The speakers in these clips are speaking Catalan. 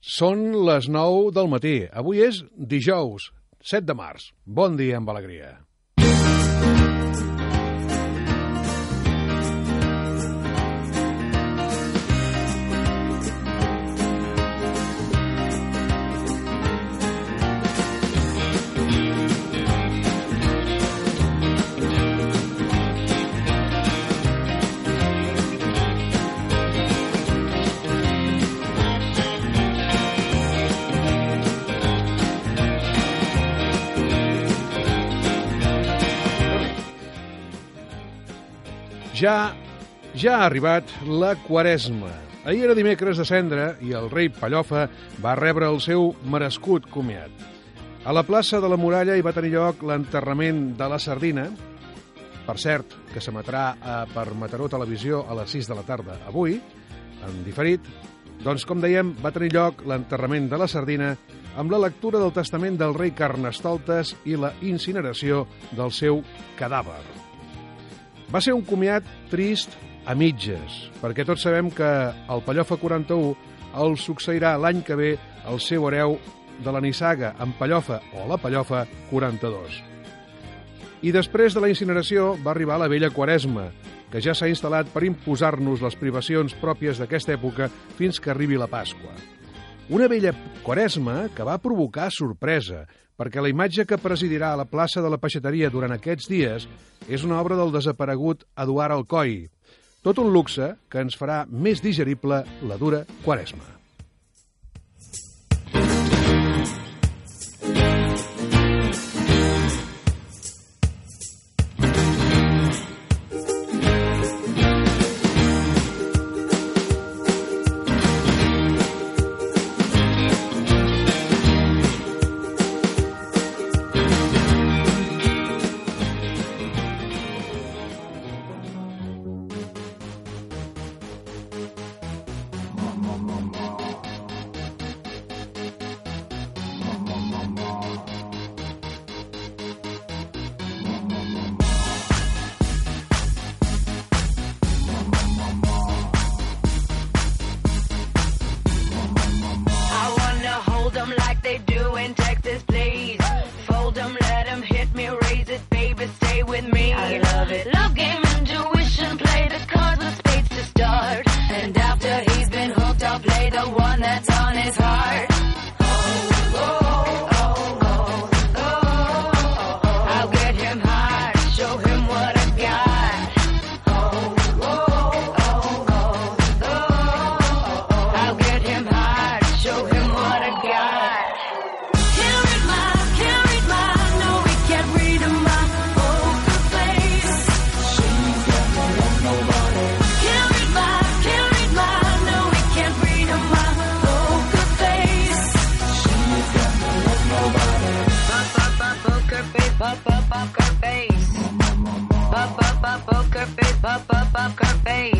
Són les 9 del matí. Avui és dijous, 7 de març. Bon dia amb alegria. Ja, ja ha arribat la Quaresma. Ahir era dimecres de cendre i el rei Pallofa va rebre el seu merescut comiat. A la plaça de la Muralla hi va tenir lloc l'enterrament de la sardina, per cert, que s'emetrà per Mataró Televisió a les 6 de la tarda avui, en diferit, doncs, com dèiem, va tenir lloc l'enterrament de la sardina amb la lectura del testament del rei Carnestoltes i la incineració del seu cadàver. Va ser un comiat trist a mitges, perquè tots sabem que el Pallofa 41 el succeirà l'any que ve el seu hereu de la nissaga en Pallofa o la Pallofa 42. I després de la incineració va arribar la vella Quaresma, que ja s'ha instal·lat per imposar-nos les privacions pròpies d'aquesta època fins que arribi la Pasqua. Una vella Quaresma que va provocar sorpresa, perquè la imatge que presidirà a la plaça de la Peixateria durant aquests dies és una obra del desaparegut Eduard Alcoi. Tot un luxe que ens farà més digerible la dura Quaresma. Pop, pop, poker face.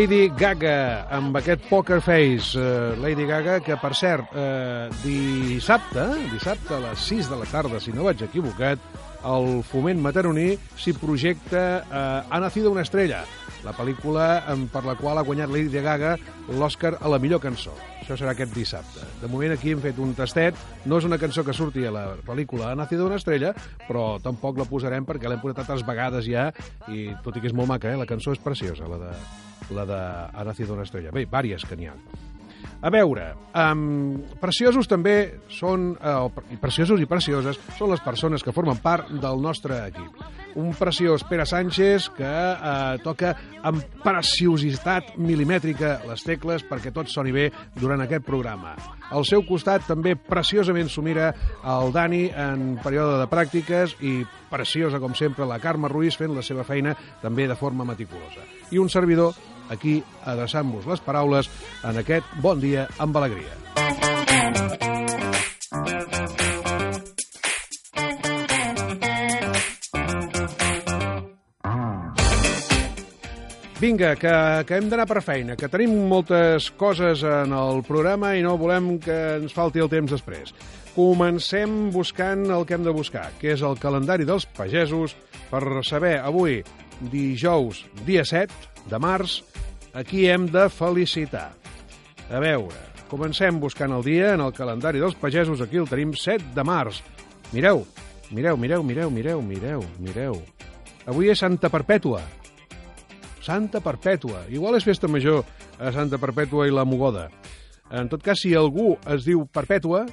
Lady Gaga, amb aquest Poker Face. Uh, Lady Gaga, que, per cert, uh, dissabte, dissabte a les 6 de la tarda, si no vaig equivocat, el Foment Mataroní s'hi projecta uh, Ha nacido una estrella, la pel·lícula per la qual ha guanyat Lady Gaga l'Oscar a la millor cançó. Això serà aquest dissabte. De moment aquí hem fet un tastet. No és una cançó que surti a la pel·lícula Ha nacido una estrella, però tampoc la posarem perquè l'hem posat altres vegades ja i tot i que és molt maca, eh? la cançó és preciosa, la de, la de Ha nacido una estrella. Bé, vàries que n'hi ha. A veure, um, preciosos també són, eh, preciosos i precioses, són les persones que formen part del nostre equip. Un preciós Pere Sánchez que eh, toca amb preciositat milimètrica les tecles perquè tot soni bé durant aquest programa. Al seu costat també preciosament s'ho mira el Dani en període de pràctiques i preciosa, com sempre, la Carme Ruiz fent la seva feina també de forma meticulosa. I un servidor aquí adreçant-vos les paraules en aquest Bon dia amb alegria. Vinga, que, que hem d'anar per feina, que tenim moltes coses en el programa i no volem que ens falti el temps després. Comencem buscant el que hem de buscar, que és el calendari dels pagesos, per saber avui, dijous, dia 7 de març, a qui hem de felicitar. A veure, comencem buscant el dia en el calendari dels pagesos, aquí el tenim 7 de març. Mireu, mireu, mireu, mireu, mireu, mireu, mireu. Avui és Santa Perpètua, Santa Perpètua. Igual és festa major a Santa Perpètua i la Mogoda. En tot cas, si algú es diu Perpètua,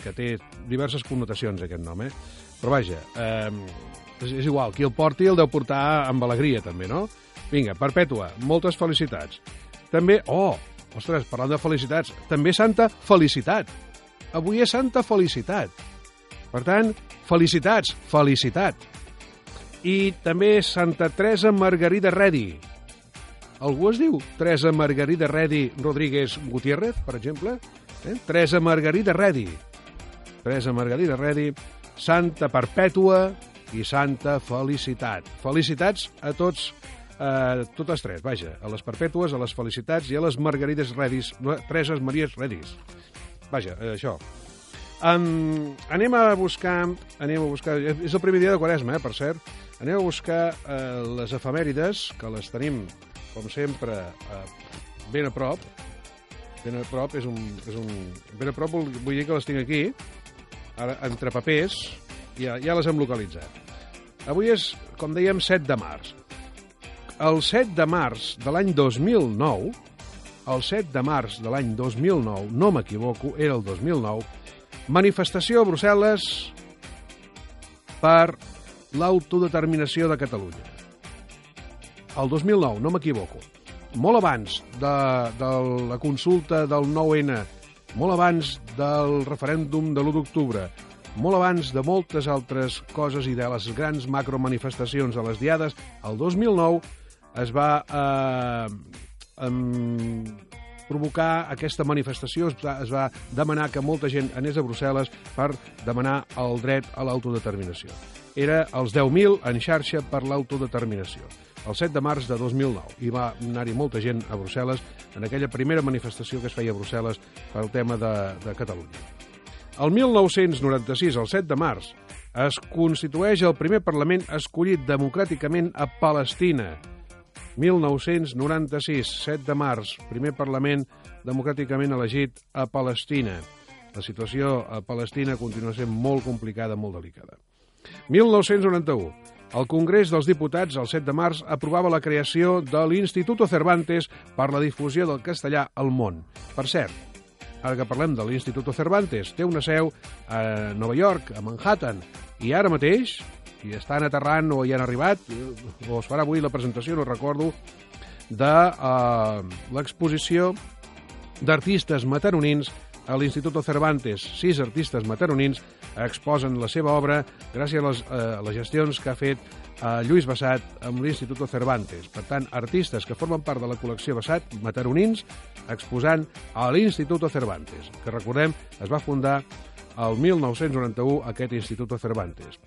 que té diverses connotacions aquest nom, eh? però vaja, eh, és, és igual, qui el porti el deu portar amb alegria també, no? Vinga, Perpètua, moltes felicitats. També, oh, ostres, parlant de felicitats, també Santa Felicitat. Avui és Santa Felicitat. Per tant, felicitats, felicitat i també Santa Teresa Margarida Redi. Algú es diu Teresa Margarida Redi Rodríguez Gutiérrez, per exemple? Eh? Teresa Margarida Redi. Teresa Margarida Redi, Santa Perpètua i Santa Felicitat. Felicitats a tots, eh, totes tres, vaja, a les Perpètues, a les Felicitats i a les Margarides Redis, Tereses Maries Redis. Vaja, eh, això. Um, anem a buscar, anem a buscar, és el primer dia de Quaresma, eh, per cert, Anem a buscar eh, les efemèrides, que les tenim, com sempre, eh, ben a prop. Ben a prop, és un, és un... Ben a prop vull, vull dir que les tinc aquí, ara, entre papers, ja, ja les hem localitzat. Avui és, com dèiem, 7 de març. El 7 de març de l'any 2009, el 7 de març de l'any 2009, no m'equivoco, era el 2009, manifestació a Brussel·les per l'autodeterminació de Catalunya. El 2009, no m'equivoco. Molt abans de, de la consulta del 9-N, molt abans del referèndum de l'1 d'octubre, molt abans de moltes altres coses i de les grans macromanifestacions de les diades, el 2009 es va eh, em, provocar aquesta manifestació, es va, es va demanar que molta gent anés a Brussel·les per demanar el dret a l'autodeterminació era els 10.000 en xarxa per l'autodeterminació el 7 de març de 2009. I va anar-hi molta gent a Brussel·les en aquella primera manifestació que es feia a Brussel·les pel tema de, de Catalunya. El 1996, el 7 de març, es constitueix el primer Parlament escollit democràticament a Palestina. 1996, 7 de març, primer Parlament democràticament elegit a Palestina. La situació a Palestina continua sent molt complicada, molt delicada. 1991. El Congrés dels Diputats, el 7 de març, aprovava la creació de l'Instituto Cervantes per la difusió del castellà al món. Per cert, ara que parlem de l'Instituto Cervantes, té una seu a Nova York, a Manhattan, i ara mateix, i estan aterrant o hi han arribat, o es farà avui la presentació, no recordo, de uh, l'exposició d'artistes mataronins a l'Instituto Cervantes. Sis artistes mataronins exposen la seva obra gràcies a les, eh, a les gestions que ha fet eh, Lluís Bassat amb l'Instituto Cervantes. Per tant, artistes que formen part de la col·lecció Bassat, mataronins, exposant a l'Instituto Cervantes, que recordem es va fundar el 1991 aquest Instituto Cervantes.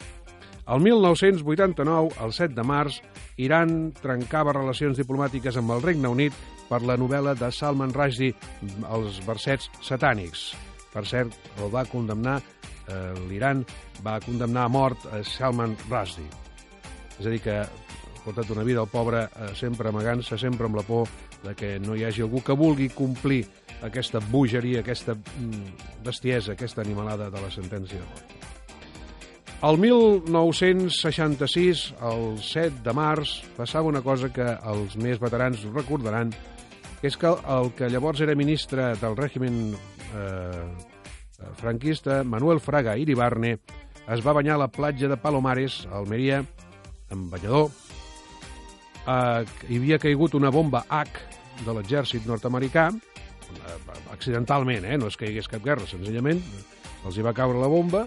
El 1989, el 7 de març, Iran trencava relacions diplomàtiques amb el Regne Unit per la novel·la de Salman Rushdie, Els versets satànics. Per cert, el va condemnar, eh, l'Iran va condemnar a mort a Salman Rushdie. És a dir, que ha portat una vida el pobre eh, sempre amagant-se, sempre amb la por de que no hi hagi algú que vulgui complir aquesta bogeria, aquesta mm, bestiesa, aquesta animalada de la sentència de mort. El 1966, el 7 de març, passava una cosa que els més veterans recordaran, que és que el que llavors era ministre del règim eh, franquista, Manuel Fraga Iribarne, es va banyar a la platja de Palomares, a Almeria, amb banyador. Eh, hi havia caigut una bomba H de l'exèrcit nord-americà, eh, accidentalment, eh? no és que hi hagués cap guerra, senzillament, els hi va caure la bomba,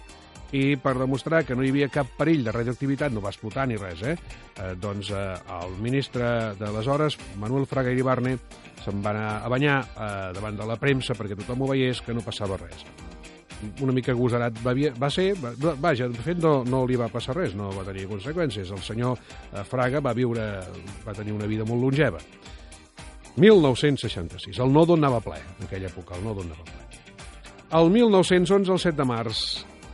i per demostrar que no hi havia cap perill de radioactivitat, no va explotar ni res, eh? eh doncs eh, el ministre d'aleshores, Manuel Fraga Iribarne, se'n va anar a banyar eh, davant de la premsa perquè tothom ho veiés que no passava res. Una mica agosarat va, va ser, va, vaja, de fet no, no li va passar res, no va tenir conseqüències. El senyor eh, Fraga va viure, va tenir una vida molt longeva. 1966, el nodo anava ple, en aquella època, el nodo anava ple. El 1911, el 7 de març,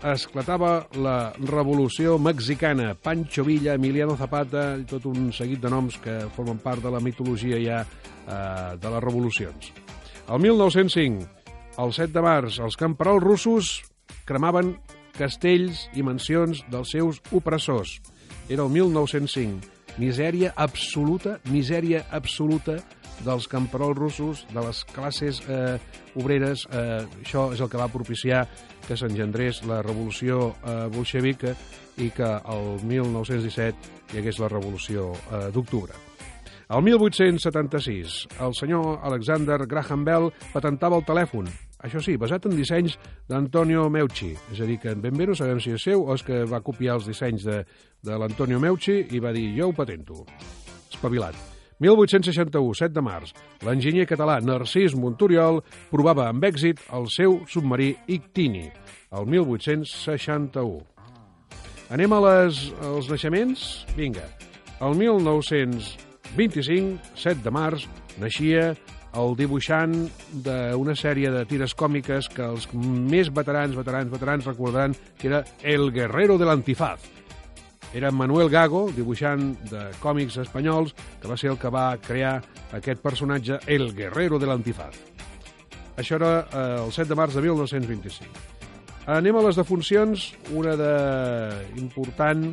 esclatava la revolució mexicana. Pancho Villa, Emiliano Zapata i tot un seguit de noms que formen part de la mitologia ja eh, de les revolucions. El 1905, el 7 de març, els camperols russos cremaven castells i mansions dels seus opressors. Era el 1905. Misèria absoluta, misèria absoluta dels camperols russos, de les classes eh, obreres. Eh, això és el que va propiciar que s'engendrés la revolució eh, bolxevica i que el 1917 hi hagués la revolució eh, d'octubre. El 1876, el senyor Alexander Graham Bell patentava el telèfon, això sí, basat en dissenys d'Antonio Meucci. És a dir, que ben bé no sabem si és seu o és que va copiar els dissenys de, de l'Antonio Meucci i va dir, jo ho patento. Espavilat. 1861, 7 de març, l'enginyer català Narcís Monturiol provava amb èxit el seu submarí Ictini, el 1861. Anem a les, als naixements? Vinga. El 1925, 7 de març, naixia el dibuixant d'una sèrie de tires còmiques que els més veterans, veterans, veterans recordaran que era El Guerrero de l'Antifaz, era Manuel Gago, dibuixant de còmics espanyols, que va ser el que va crear aquest personatge, el guerrero de l'antifaz. Això era eh, el 7 de març de 1925. Anem a les defuncions, una de important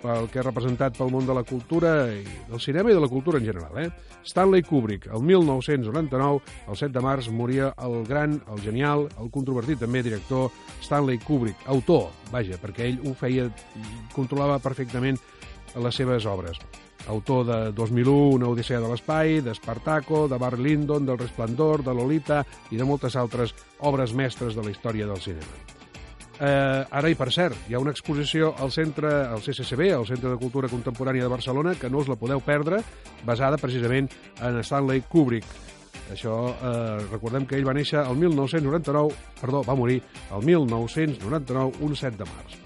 pel que ha representat pel món de la cultura i del cinema i de la cultura en general. Eh? Stanley Kubrick, el 1999, el 7 de març, moria el gran, el genial, el controvertit també director Stanley Kubrick, autor, vaja, perquè ell ho feia, controlava perfectament les seves obres. Autor de 2001, Una odissea de l'espai, d'Espartaco, de Bar Lyndon, del Resplendor, de Lolita i de moltes altres obres mestres de la història del cinema. Eh, ara, i per cert, hi ha una exposició al centre, al CCCB, al Centre de Cultura Contemporània de Barcelona, que no us la podeu perdre, basada precisament en Stanley Kubrick. Això, eh, recordem que ell va néixer el 1999, perdó, va morir el 1999, un 7 de març.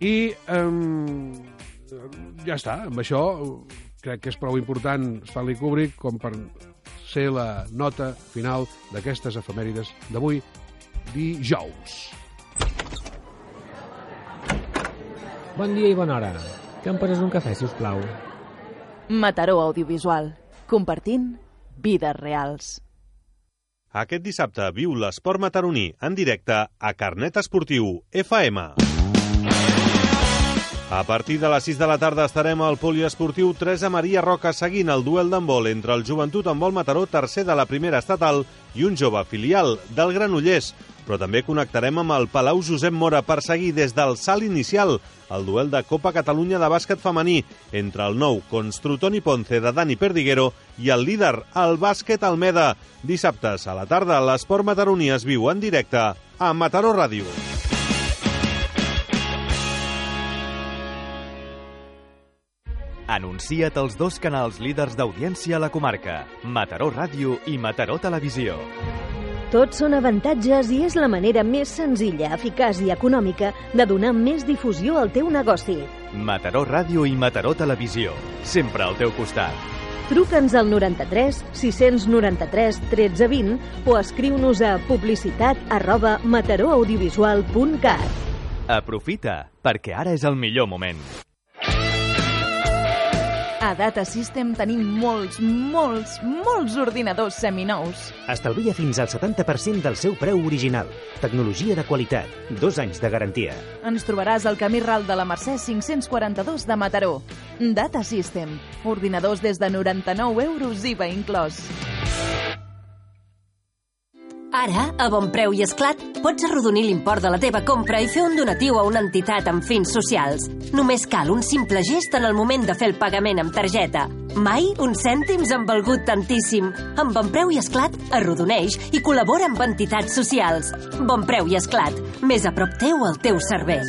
I eh, ja està, amb això crec que és prou important Stanley Kubrick com per ser la nota final d'aquestes efemèrides d'avui dijous. Bon dia i bona hora. Que em poses un cafè, si us plau? Mataró Audiovisual. Compartint vides reals. Aquest dissabte viu l'esport mataroní en directe a Carnet Esportiu FM. A partir de les 6 de la tarda estarem al poliesportiu Teresa Maria Roca seguint el duel d'handbol entre el Joventut Handbol Mataró, tercer de la primera estatal, i un jove filial del Granollers, però també connectarem amb el Palau Josep Mora per seguir des del salt inicial el duel de Copa Catalunya de bàsquet femení entre el nou Construtoni Ponce de Dani Perdiguero i el líder, el bàsquet Almeda. Dissabtes a la tarda, l'esport mataroní es viu en directe a Mataró Ràdio. Anuncia't als dos canals líders d'audiència a la comarca, Mataró Ràdio i Mataró Televisió. Tots són avantatges i és la manera més senzilla, eficaç i econòmica de donar més difusió al teu negoci. Mataró Ràdio i Mataró Televisió, sempre al teu costat. Truca'ns al 93 693 1320 o escriu-nos a publicitat arroba matarooaudiovisual.cat. Aprofita, perquè ara és el millor moment. A Data System tenim molts, molts, molts ordinadors seminous. Estalvia fins al 70% del seu preu original. Tecnologia de qualitat. Dos anys de garantia. Ens trobaràs al camí Ral de la Mercè 542 de Mataró. Data System. Ordinadors des de 99 euros IVA inclòs. Ara, a Bon Preu i Esclat, pots arrodonir l'import de la teva compra i fer un donatiu a una entitat amb fins socials. Només cal un simple gest en el moment de fer el pagament amb targeta. Mai uns cèntims han valgut tantíssim. Amb Bon Preu i Esclat, arrodoneix i col·labora amb entitats socials. Bon Preu i Esclat, més a prop teu al teu servei.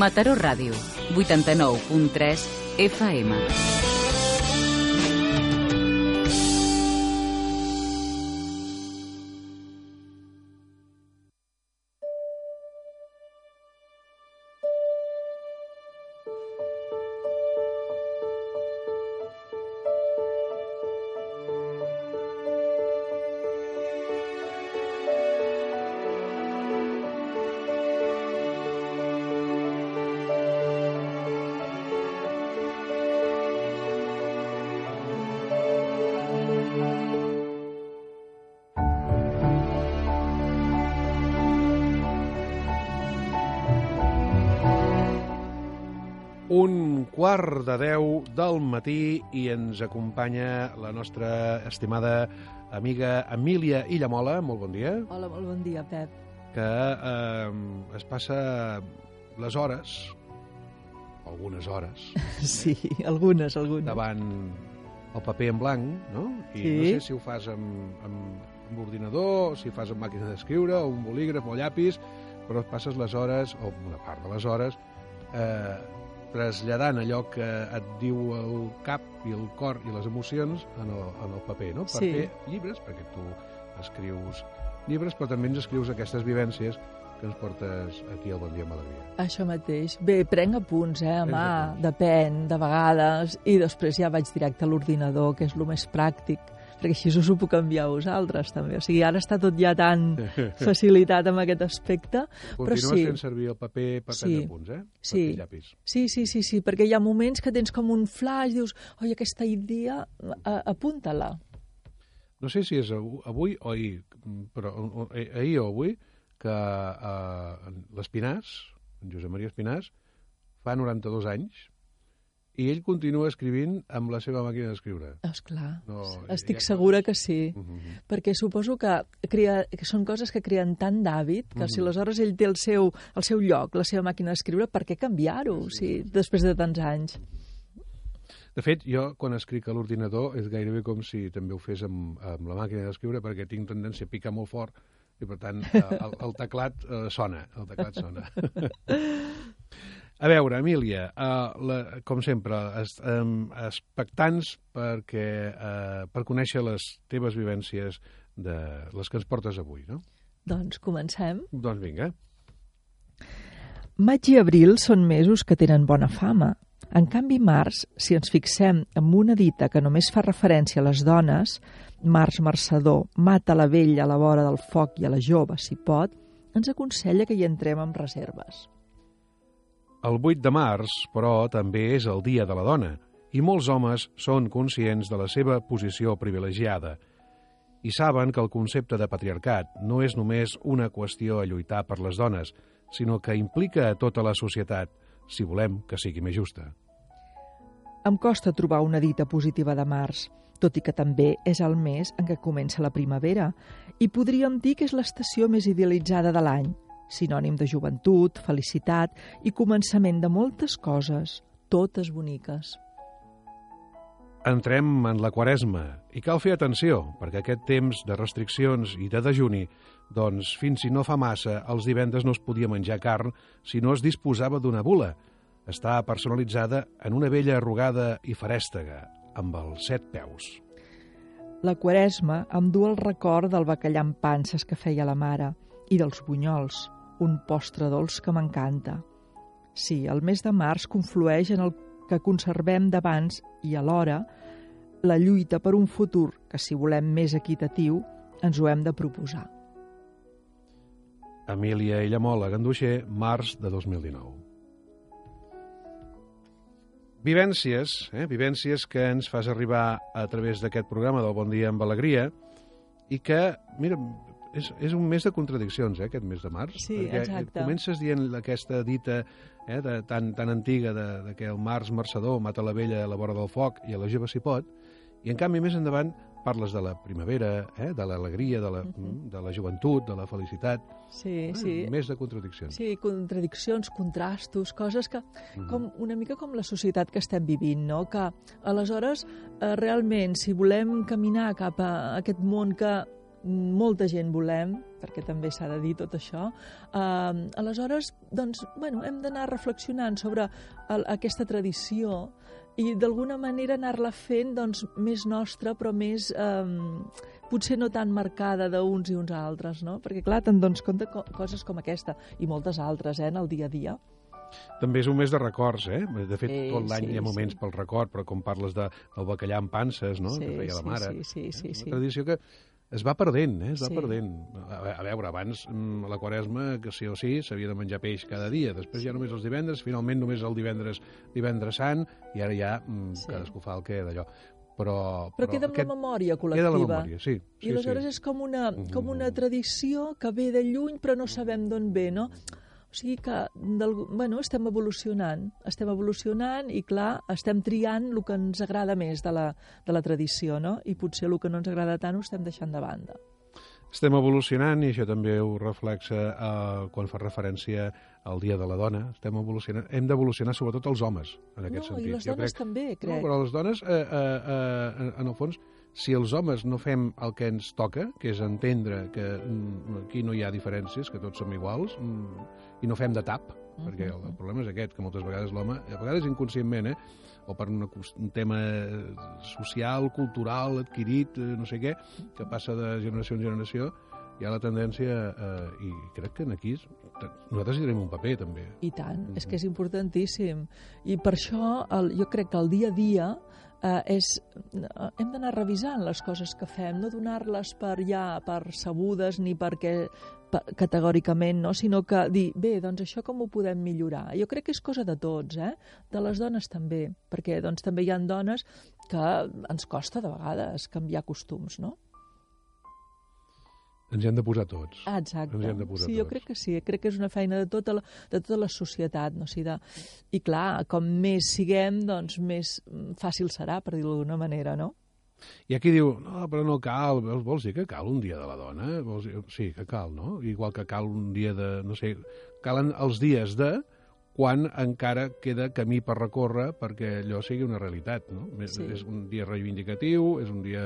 Mataró Ràdio, 89.3 FM. Quart de deu del matí i ens acompanya la nostra estimada amiga Emília Illamola. Molt bon dia. Hola, molt bon dia, Pep. Que eh, es passa les hores, algunes hores, Sí, algunes, algunes. davant el paper en blanc, no? I Sí. no sé si ho fas amb, amb, amb ordinador, si fas amb màquina d'escriure, o un bolígraf, o llapis, però passes les hores, o una part de les hores, eh, traslladant allò que et diu el cap i el cor i les emocions en el, en el paper, no? Per Sí. fer llibres, perquè tu escrius llibres, però també ens escrius aquestes vivències que ens portes aquí al Bon Dia amb Alegria. Això mateix. Bé, prenc apunts, eh, a mà, depèn, de vegades, i després ja vaig directe a l'ordinador, que és el més pràctic, perquè així us ho puc enviar a vosaltres, també. O sigui, ara està tot ja tan facilitat amb aquest aspecte, però Continues sí. fent servir el paper per Sí. prendre apunts, eh? Sí. Llapis. Sí, sí, sí, sí, perquè hi ha moments que tens com un flash, dius, oi, aquesta idea, apunta-la. No sé si és avu- avui o ahir, però o- o- eh, ahir o avui, que eh, l'Espinàs, en Josep Maria Espinàs, fa 92 anys, i ell continua escrivint amb la seva màquina d'escriure. Esclar, No, estic ha segura que sí. Uh -huh. perquè suposo que, crea, que són coses que creen tant d'hàbit que si Mhm. aleshores ell té el seu, el seu lloc, la seva màquina d'escriure, per què canviar-ho si, després de tants anys? De fet, jo, quan escric a l'ordinador, és gairebé com si també ho fes amb, amb la màquina d'escriure, perquè tinc tendència a picar molt fort, i per tant, eh, el, el teclat eh, sona, el teclat sona. A veure, Emília, uh, la, com sempre, es, um, expectants perquè, uh, per conèixer les teves vivències de les que ens portes avui, no? Doncs comencem. Doncs vinga. Maig i abril són mesos que tenen bona fama. En canvi, març, si ens fixem en una dita que només fa referència a les dones, març marçador, mata la vella a la vora del foc i a la jove, si pot, ens aconsella que hi entrem amb reserves. El 8 de març, però, també és el Dia de la Dona, i molts homes són conscients de la seva posició privilegiada i saben que el concepte de patriarcat no és només una qüestió a lluitar per les dones, sinó que implica a tota la societat, si volem que sigui més justa. Em costa trobar una dita positiva de març, tot i que també és el mes en què comença la primavera, i podríem dir que és l'estació més idealitzada de l'any, sinònim de joventut, felicitat i començament de moltes coses, totes boniques. Entrem en la quaresma i cal fer atenció, perquè aquest temps de restriccions i de dejuni, doncs fins si no fa massa, els divendres no es podia menjar carn si no es disposava d'una bula. Està personalitzada en una vella arrugada i farèstega, amb els set peus. La quaresma em du el record del bacallà amb panses que feia la mare i dels bunyols, un postre dolç que m'encanta. Sí, el mes de març conflueix en el que conservem d'abans i alhora la lluita per un futur que, si volem més equitatiu, ens ho hem de proposar. Emília Illamola Ganduixer, març de 2019. Vivències, eh? vivències que ens fas arribar a través d'aquest programa del Bon Dia amb Alegria i que, mira, és, és un mes de contradiccions, eh, aquest mes de març. Sí, perquè exacte. comences dient aquesta dita eh, de, tan, tan antiga de, de que el març marçador mata la vella a la vora del foc i a la jove s'hi pot, i en canvi més endavant parles de la primavera, eh, de l'alegria, de, la, uh -huh. de la joventut, de la felicitat. Sí, eh, sí. Més de contradiccions. Sí, contradiccions, contrastos, coses que, Mhm. com una mica com la societat que estem vivint, no? Que, aleshores, eh, realment, si volem caminar cap a aquest món que molta gent volem, perquè també s'ha de dir tot això, eh, aleshores, doncs, bueno, hem d'anar reflexionant sobre el, aquesta tradició i d'alguna manera anar-la fent doncs, més nostra, però més... Eh, potser no tan marcada d'uns i uns altres, no? Perquè, clar, te'n dones compte co coses com aquesta, i moltes altres, eh, en el dia a dia. També és un mes de records, eh? De fet, Sí, tot l'any sí, hi ha moments sí. pel record, però com parles de, del bacallà amb panses, no?, Sí, que feia la sí, mare. sí, sí, sí, Una sí. tradició que es va perdent, eh? Es va Sí. perdent. A, a veure, abans, mm, a la quaresma, que sí o sí, s'havia de menjar peix cada dia. Després ja només els divendres, finalment només el divendres, divendres sant, i ara ja mm, Sí. cadascú fa el que d'allò. Però, Però queda amb la memòria col·lectiva. Queda la memòria, sí. sí I aleshores sí. és com una, com una tradició que ve de lluny però no sabem d'on ve, no? O sigui que d'algú- bueno, estem evolucionant, estem evolucionant i clar, estem triant el que ens agrada més de la, de la tradició, no? I potser el que no ens agrada tant ho estem deixant de banda. Estem evolucionant i això també ho reflexa eh, quan fa referència al Dia de la Dona. Estem evolucionant. Hem d'evolucionar sobretot els homes, en aquest no, sentit. i les Jo dones crec- també, No, crec. però les dones, eh, eh, eh, en, en el fons, si els homes no fem el que ens toca, que és entendre que mm, aquí no hi ha diferències, que tots som iguals, mm, i no fem de tap, perquè el, el problema és aquest, que moltes vegades l'home, a vegades inconscientment, eh, o per una, un tema social, cultural, adquirit, eh, no sé què, que passa de generació en generació, hi ha la tendència, eh, i crec que en aquí és- nosaltres hi tenim un paper, també. I tant, és que és importantíssim. I per això el, jo crec que el dia a dia eh, és, eh, hem d'anar revisant les coses que fem, no donar-les per ja per sabudes ni perquè per, categòricament, no? sinó que dir, bé, doncs això com ho podem millorar? Jo crec que és cosa de tots, eh? de les dones també, perquè doncs, també hi ha dones que ens costa de vegades canviar costums, no? Ens hi hem de posar tots. Ah, exacte. Ens hi hem de posar sí, jo tots. crec que sí, crec que és una feina de tota la, de tota la societat, no? O sigui, de... I clar, com més siguem, doncs més mm, fàcil serà, per dir-ho d'alguna manera, no? I aquí diu, no, però no cal, vols, vols dir que cal un dia de la dona? Vols dir... Sí, que cal, no? Igual que cal un dia de, no sé, calen els dies de quan encara queda camí per recórrer perquè allò sigui una realitat, no? Sí. És un dia reivindicatiu, és un dia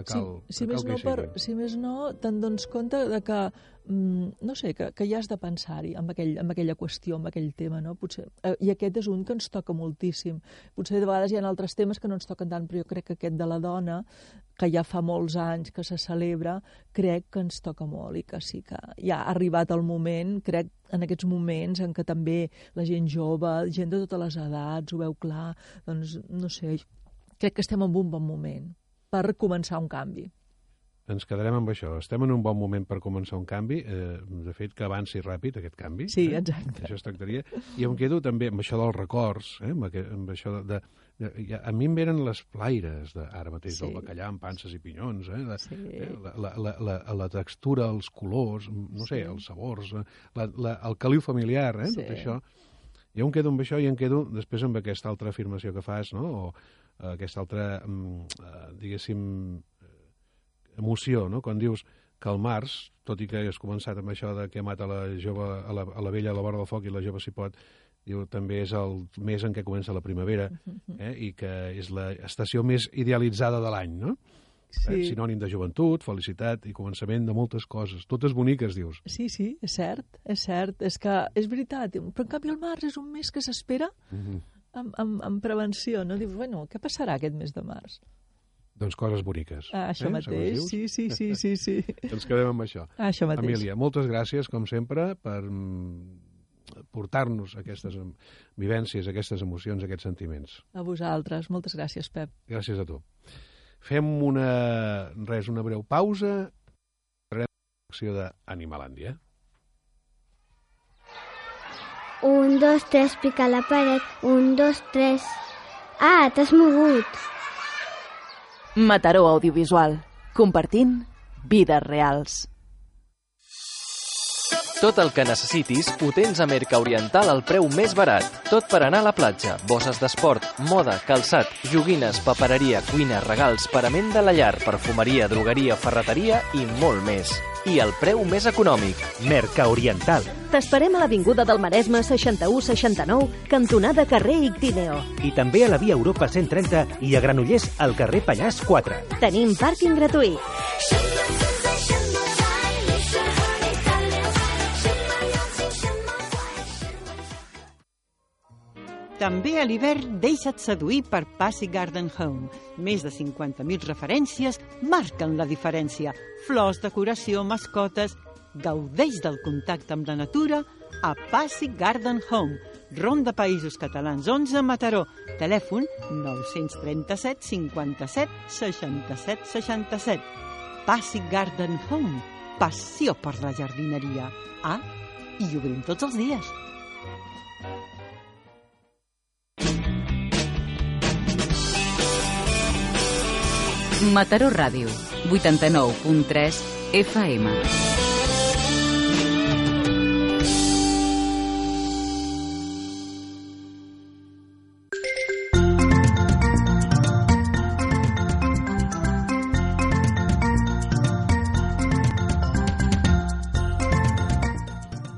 que cal, si, si, que cal no que hi per, si més no, te'n dones compte de que, mm, no sé, que, que ja has de pensar-hi amb, aquell, amb aquella qüestió, amb aquell tema, no? Potser, eh, I aquest és un que ens toca moltíssim. Potser de vegades hi ha altres temes que no ens toquen tant, però jo crec que aquest de la dona, que ja fa molts anys que se celebra, crec que ens toca molt i que sí que ja ha arribat el moment, crec, en aquests moments en què també la gent jove, gent de totes les edats, ho veu clar, doncs, no sé, crec que estem en un bon moment per començar un canvi. Ens quedarem amb això. Estem en un bon moment per començar un canvi. Eh, de fet, que avanci ràpid aquest canvi. Sí, eh? exacte. Això es tractaria. I em quedo també amb això dels records, eh? amb, aqu amb això de, de, de, a mi em venen les plaires de, ara mateix Sí. del bacallà amb panses i pinyons, eh? La, Sí. eh? La, la, la, la, la textura, els colors, no sé, Sí. els sabors, eh? la, la, el caliu familiar, eh? Sí. tot això. Jo em quedo amb això i em quedo després amb aquesta altra afirmació que fas, no? o aquesta altra, mm, eh, diguéssim, eh, emoció, no? quan dius que el març, tot i que has començat amb això de que mata la jove, a la, a la vella a la vora del foc i la jove s'hi pot, diu, també és el mes en què comença la primavera eh? i que és l'estació més idealitzada de l'any, no? Sí. Eh? Sinònim de joventut, felicitat i començament de moltes coses. Totes boniques, dius. Sí, sí, és cert, és cert. És que és veritat, però en canvi el març és un mes que s'espera Mm -hmm. Amb, amb, amb prevenció, no? Dius, bueno, què passarà aquest mes de març? Doncs coses boniques. Ah, això eh? mateix, sí, sí, sí, sí, sí. Ens quedem amb això. Ah, això mateix. Emília, moltes gràcies, com sempre, per mm, portar-nos aquestes vivències, aquestes emocions, aquests sentiments. A vosaltres, moltes gràcies, Pep. Gràcies a tu. Fem una, res, una breu pausa. Farem l'acció d'Animalàndia. Un, dos, tres, pica la paret. Un, dos, tres. Ah, t'has mogut. Mataró Audiovisual. Compartint vides reals. Tot el que necessitis ho tens a Merca Oriental al preu més barat. Tot per anar a la platja, bosses d'esport, moda, calçat, joguines, papereria, cuina, regals, parament de la llar, perfumeria, drogueria, ferreteria i molt més. I el preu més econòmic. Merca Oriental. T'esperem a l'Avinguda del Maresme 6169, cantonada carrer Ictineo. I també a la via Europa 130 i a Granollers al carrer Pallars 4. Tenim pàrquing gratuït. També a l'hivern deixa't seduir per Passy Garden Home. Més de 50.000 referències marquen la diferència. Flors, decoració, mascotes... Gaudeix del contacte amb la natura a Passy Garden Home. Ronda Països Catalans 11 Mataró. Telèfon 937 57 67 67. Passy Garden Home. Passió per la jardineria. Ah, i obrim tots els dies. Mataró Ràdio, 89.3 FM.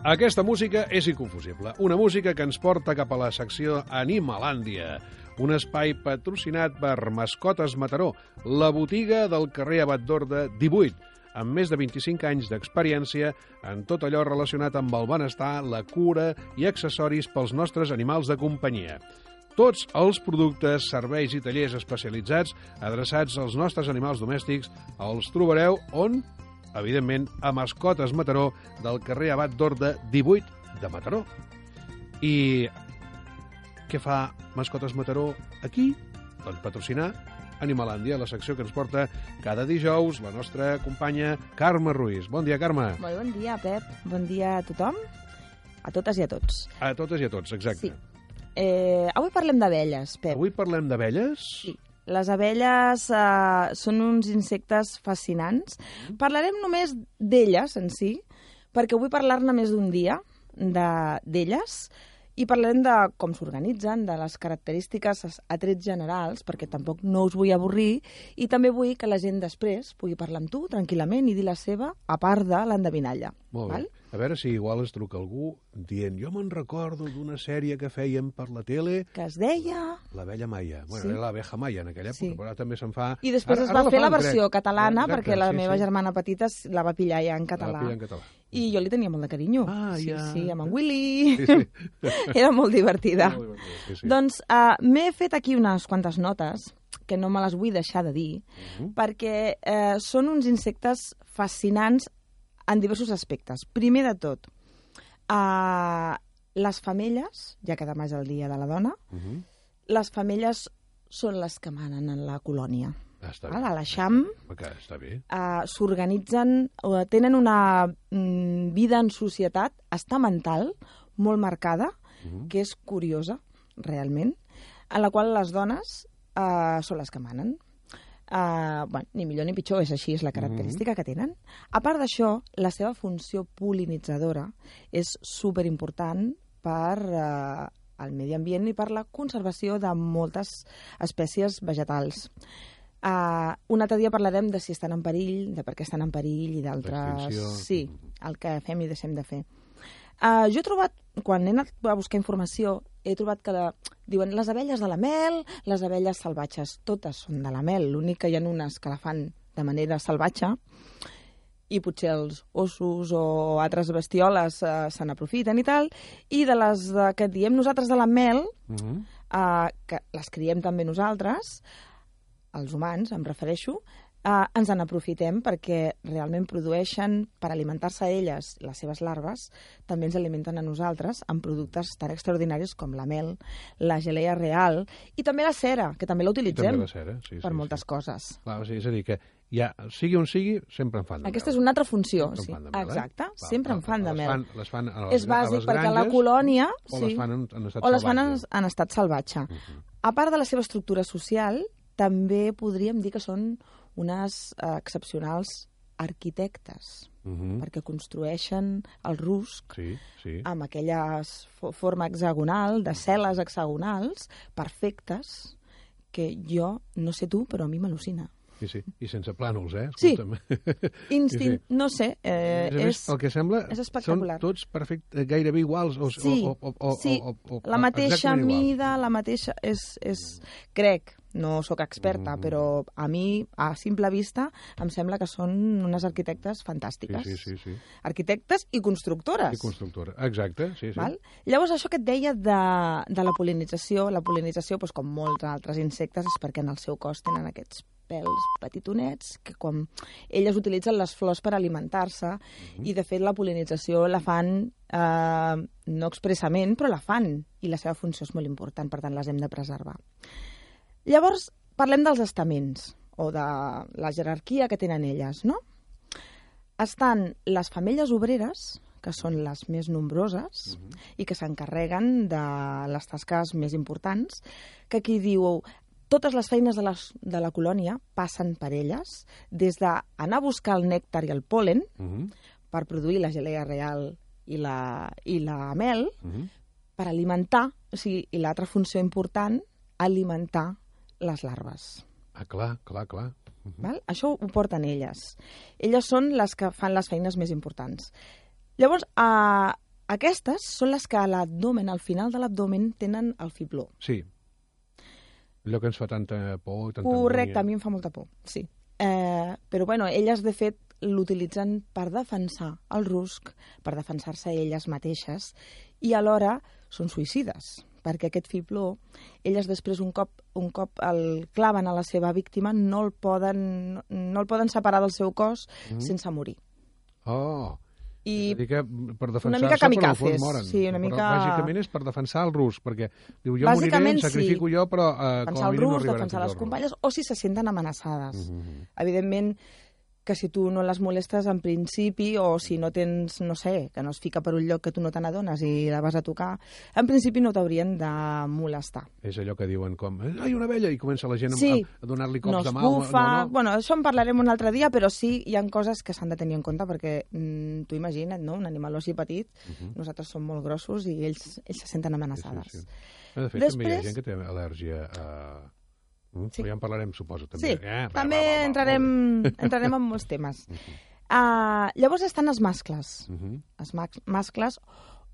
Aquesta música és inconfusible. Una música que ens porta cap a la secció Animalàndia, un espai patrocinat per Mascotes Mataró, la botiga del carrer Abat d'Orde 18, amb més de 25 anys d'experiència en tot allò relacionat amb el benestar, la cura i accessoris pels nostres animals de companyia. Tots els productes, serveis i tallers especialitzats adreçats als nostres animals domèstics els trobareu on? Evidentment, a Mascotes Mataró del carrer Abat d'Orde 18 de Mataró. I què fa Mascotes Mataró aquí? Doncs patrocinar Animalàndia, la secció que ens porta cada dijous la nostra companya Carme Ruiz. Bon dia, Carme. Molt bon dia, Pep. Bon dia a tothom, a totes i a tots. A totes i a tots, exacte. Sí. Eh, avui parlem d'abelles, Pep. Avui parlem d'abelles? Sí. Les abelles eh, són uns insectes fascinants. Parlarem només d'elles en si, perquè vull parlar-ne més d'un dia d'elles i parlarem de com s'organitzen, de les característiques a trets generals, perquè tampoc no us vull avorrir, i també vull que la gent després pugui parlar amb tu tranquil·lament i dir la seva, a part de l'endevinalla. Molt bé. Val? A veure si igual es truca algú dient jo me'n recordo d'una sèrie que fèiem per la tele... Que es deia... La vella Maia. Bueno, Sí. era l'abeja Maia en aquella època, Sí. però ara també se'n fa... I després ara, es va fer la fan versió dret. catalana, Exacte, perquè la sí, meva sí. germana petita la va pillar ja en La català. va pillar en català. I jo li tenia molt de carinyo. Ah, sí, ja. sí, amb en Willy. Sí, sí. Era molt divertida. Molt divertida, sí, sí. Doncs uh, m'he fet aquí unes quantes notes que no me les vull deixar de dir, Mhm. perquè eh, són uns insectes fascinants en diversos aspectes. Primer de tot, uh, les femelles, ja que demà és el dia de la dona, Mhm. les femelles són les que manen en la colònia. Ah, està bé. A l'eixam bé. uh, s'organitzen, uh, tenen una mm, vida en societat estamental molt marcada, Mhm. que és curiosa, realment, en la qual les dones uh, són les que manen. Uh, bueno, ni millor ni pitjor, és així, és la característica que tenen. A part d'això, la seva funció polinitzadora és superimportant per uh, el medi ambient i per la conservació de moltes espècies vegetals. Uh, un altre dia parlarem de si estan en perill, de per què estan en perill i d'altres... Sí, el que fem i deixem de fer. Uh, jo he trobat, quan he anat a buscar informació, he trobat que de, diuen les abelles de la mel, les abelles salvatges, totes són de la mel, l'únic que hi ha unes que la fan de manera salvatge i potser els ossos o altres bestioles uh, se n'aprofiten i tal, i de les de, que diem nosaltres de la mel, Mhm. uh, que les criem també nosaltres, els humans, em refereixo, eh, ens en aprofitem perquè realment produeixen, per alimentar-se elles, les seves larves, també ens alimenten a nosaltres amb productes tan extraordinaris com la mel, la gelea real i també la cera, que també la utilitzem També la cera, sí, per sí, moltes coses. Clar, o sigui, és a dir, que ja, sigui on sigui, sempre en fan de Aquesta mel. és una altra funció. Sempre Sí. mel, eh? Exacte, Va, sempre en fan de les mel. fan- les fan a les- és a bàsic les perquè la colònia... o sí, les fan en, en estat o les fan en, en estat salvatge. Uh -huh. A part de la seva estructura social, també podríem dir que són unes eh, excepcionals arquitectes, Uh -huh. perquè construeixen el rusc Sí, sí. amb aquella fo- forma hexagonal, de cel·les hexagonals, perfectes, que jo, no sé tu, però a mi m'al·lucina. Sí, sí. I sense plànols, eh? Sí. Escolta'm. Instint, Sí, sí. no sé, eh, més, és, el que sembla és espectacular. són tots perfect, gairebé iguals. O, Sí, o, o, o, sí, o, o, o, la mateixa mida, la mateixa... És, és, crec, no sóc experta, Mm. però a mi, a simple vista, em sembla que són unes arquitectes fantàstiques. Sí, sí, sí. sí. Arquitectes i constructores. I constructora. Exacte, sí, sí. Val? Llavors, això que et deia de, de la polinització, la polinització, doncs, com molts altres insectes, és perquè en el seu cos tenen aquests pèls petitonets que quan elles utilitzen les flors per alimentar-se Mhm. i de fet la polinització la fan eh, no expressament però la fan i la seva funció és molt important per tant les hem de preservar llavors parlem dels estaments o de la jerarquia que tenen elles no? estan les femelles obreres que són les més nombroses i que s'encarreguen de les tasques més importants, que aquí diu totes les feines de, les, de la colònia passen per elles, des d'anar a buscar el nèctar i el pol·len Uh -huh. per produir la gelea real i la, i la mel, Uh -huh. per alimentar, o sigui, i l'altra funció important, alimentar les larves. Ah, clar, clar, clar. Uh -huh. Val? Això ho porten elles. Elles són les que fan les feines més importants. Llavors, eh, aquestes són les que a l'abdomen, al final de l'abdomen, tenen el fibló. Sí. Allò que ens fa tanta por tanta Correcte, a angúnia. mi em fa molta por, sí. Eh, però, bueno, elles, de fet, l'utilitzen per defensar el rusc, per defensar-se elles mateixes, i alhora són suïcides, perquè aquest fibló, elles després, un cop, un cop el claven a la seva víctima, no el poden, no, el poden separar del seu cos Mhm. sense morir. Oh, I que per defensar-se, mica però en el fons kamikazes, moren. sí, una Però mica- Bàsicament és per defensar el rus, perquè diu, jo moriré, em sacrifico sí. jo, però eh, com defensar a el mínim no rus, defensar les companyes, o si se senten amenaçades. Mhm. Evidentment, que si tu no les molestes en principi, o si no tens, no sé, que no es fica per un lloc que tu no te n'adones i la vas a tocar, en principi no t'haurien de molestar. És allò que diuen com, ai, una abella, i comença la gent Sí. a, a donar-li cops no de mà. bufa... No, no. Bueno, això en parlarem un altre dia, però sí, hi han coses que s'han de tenir en compte, perquè mm, tu imagina't, no?, un animal així petit, Mhm. nosaltres som molt grossos i ells, ells se senten amenaçades. Sí, sí. De fet, Després- també hi ha gent que té al·lèrgia a... Mm? Sí. Però ja en parlarem, suposo, també. Sí, Eh, va, també va, va, va, entrarem, entrarem en molts temes. Uh, llavors estan els mascles, Mhm. els max, mascles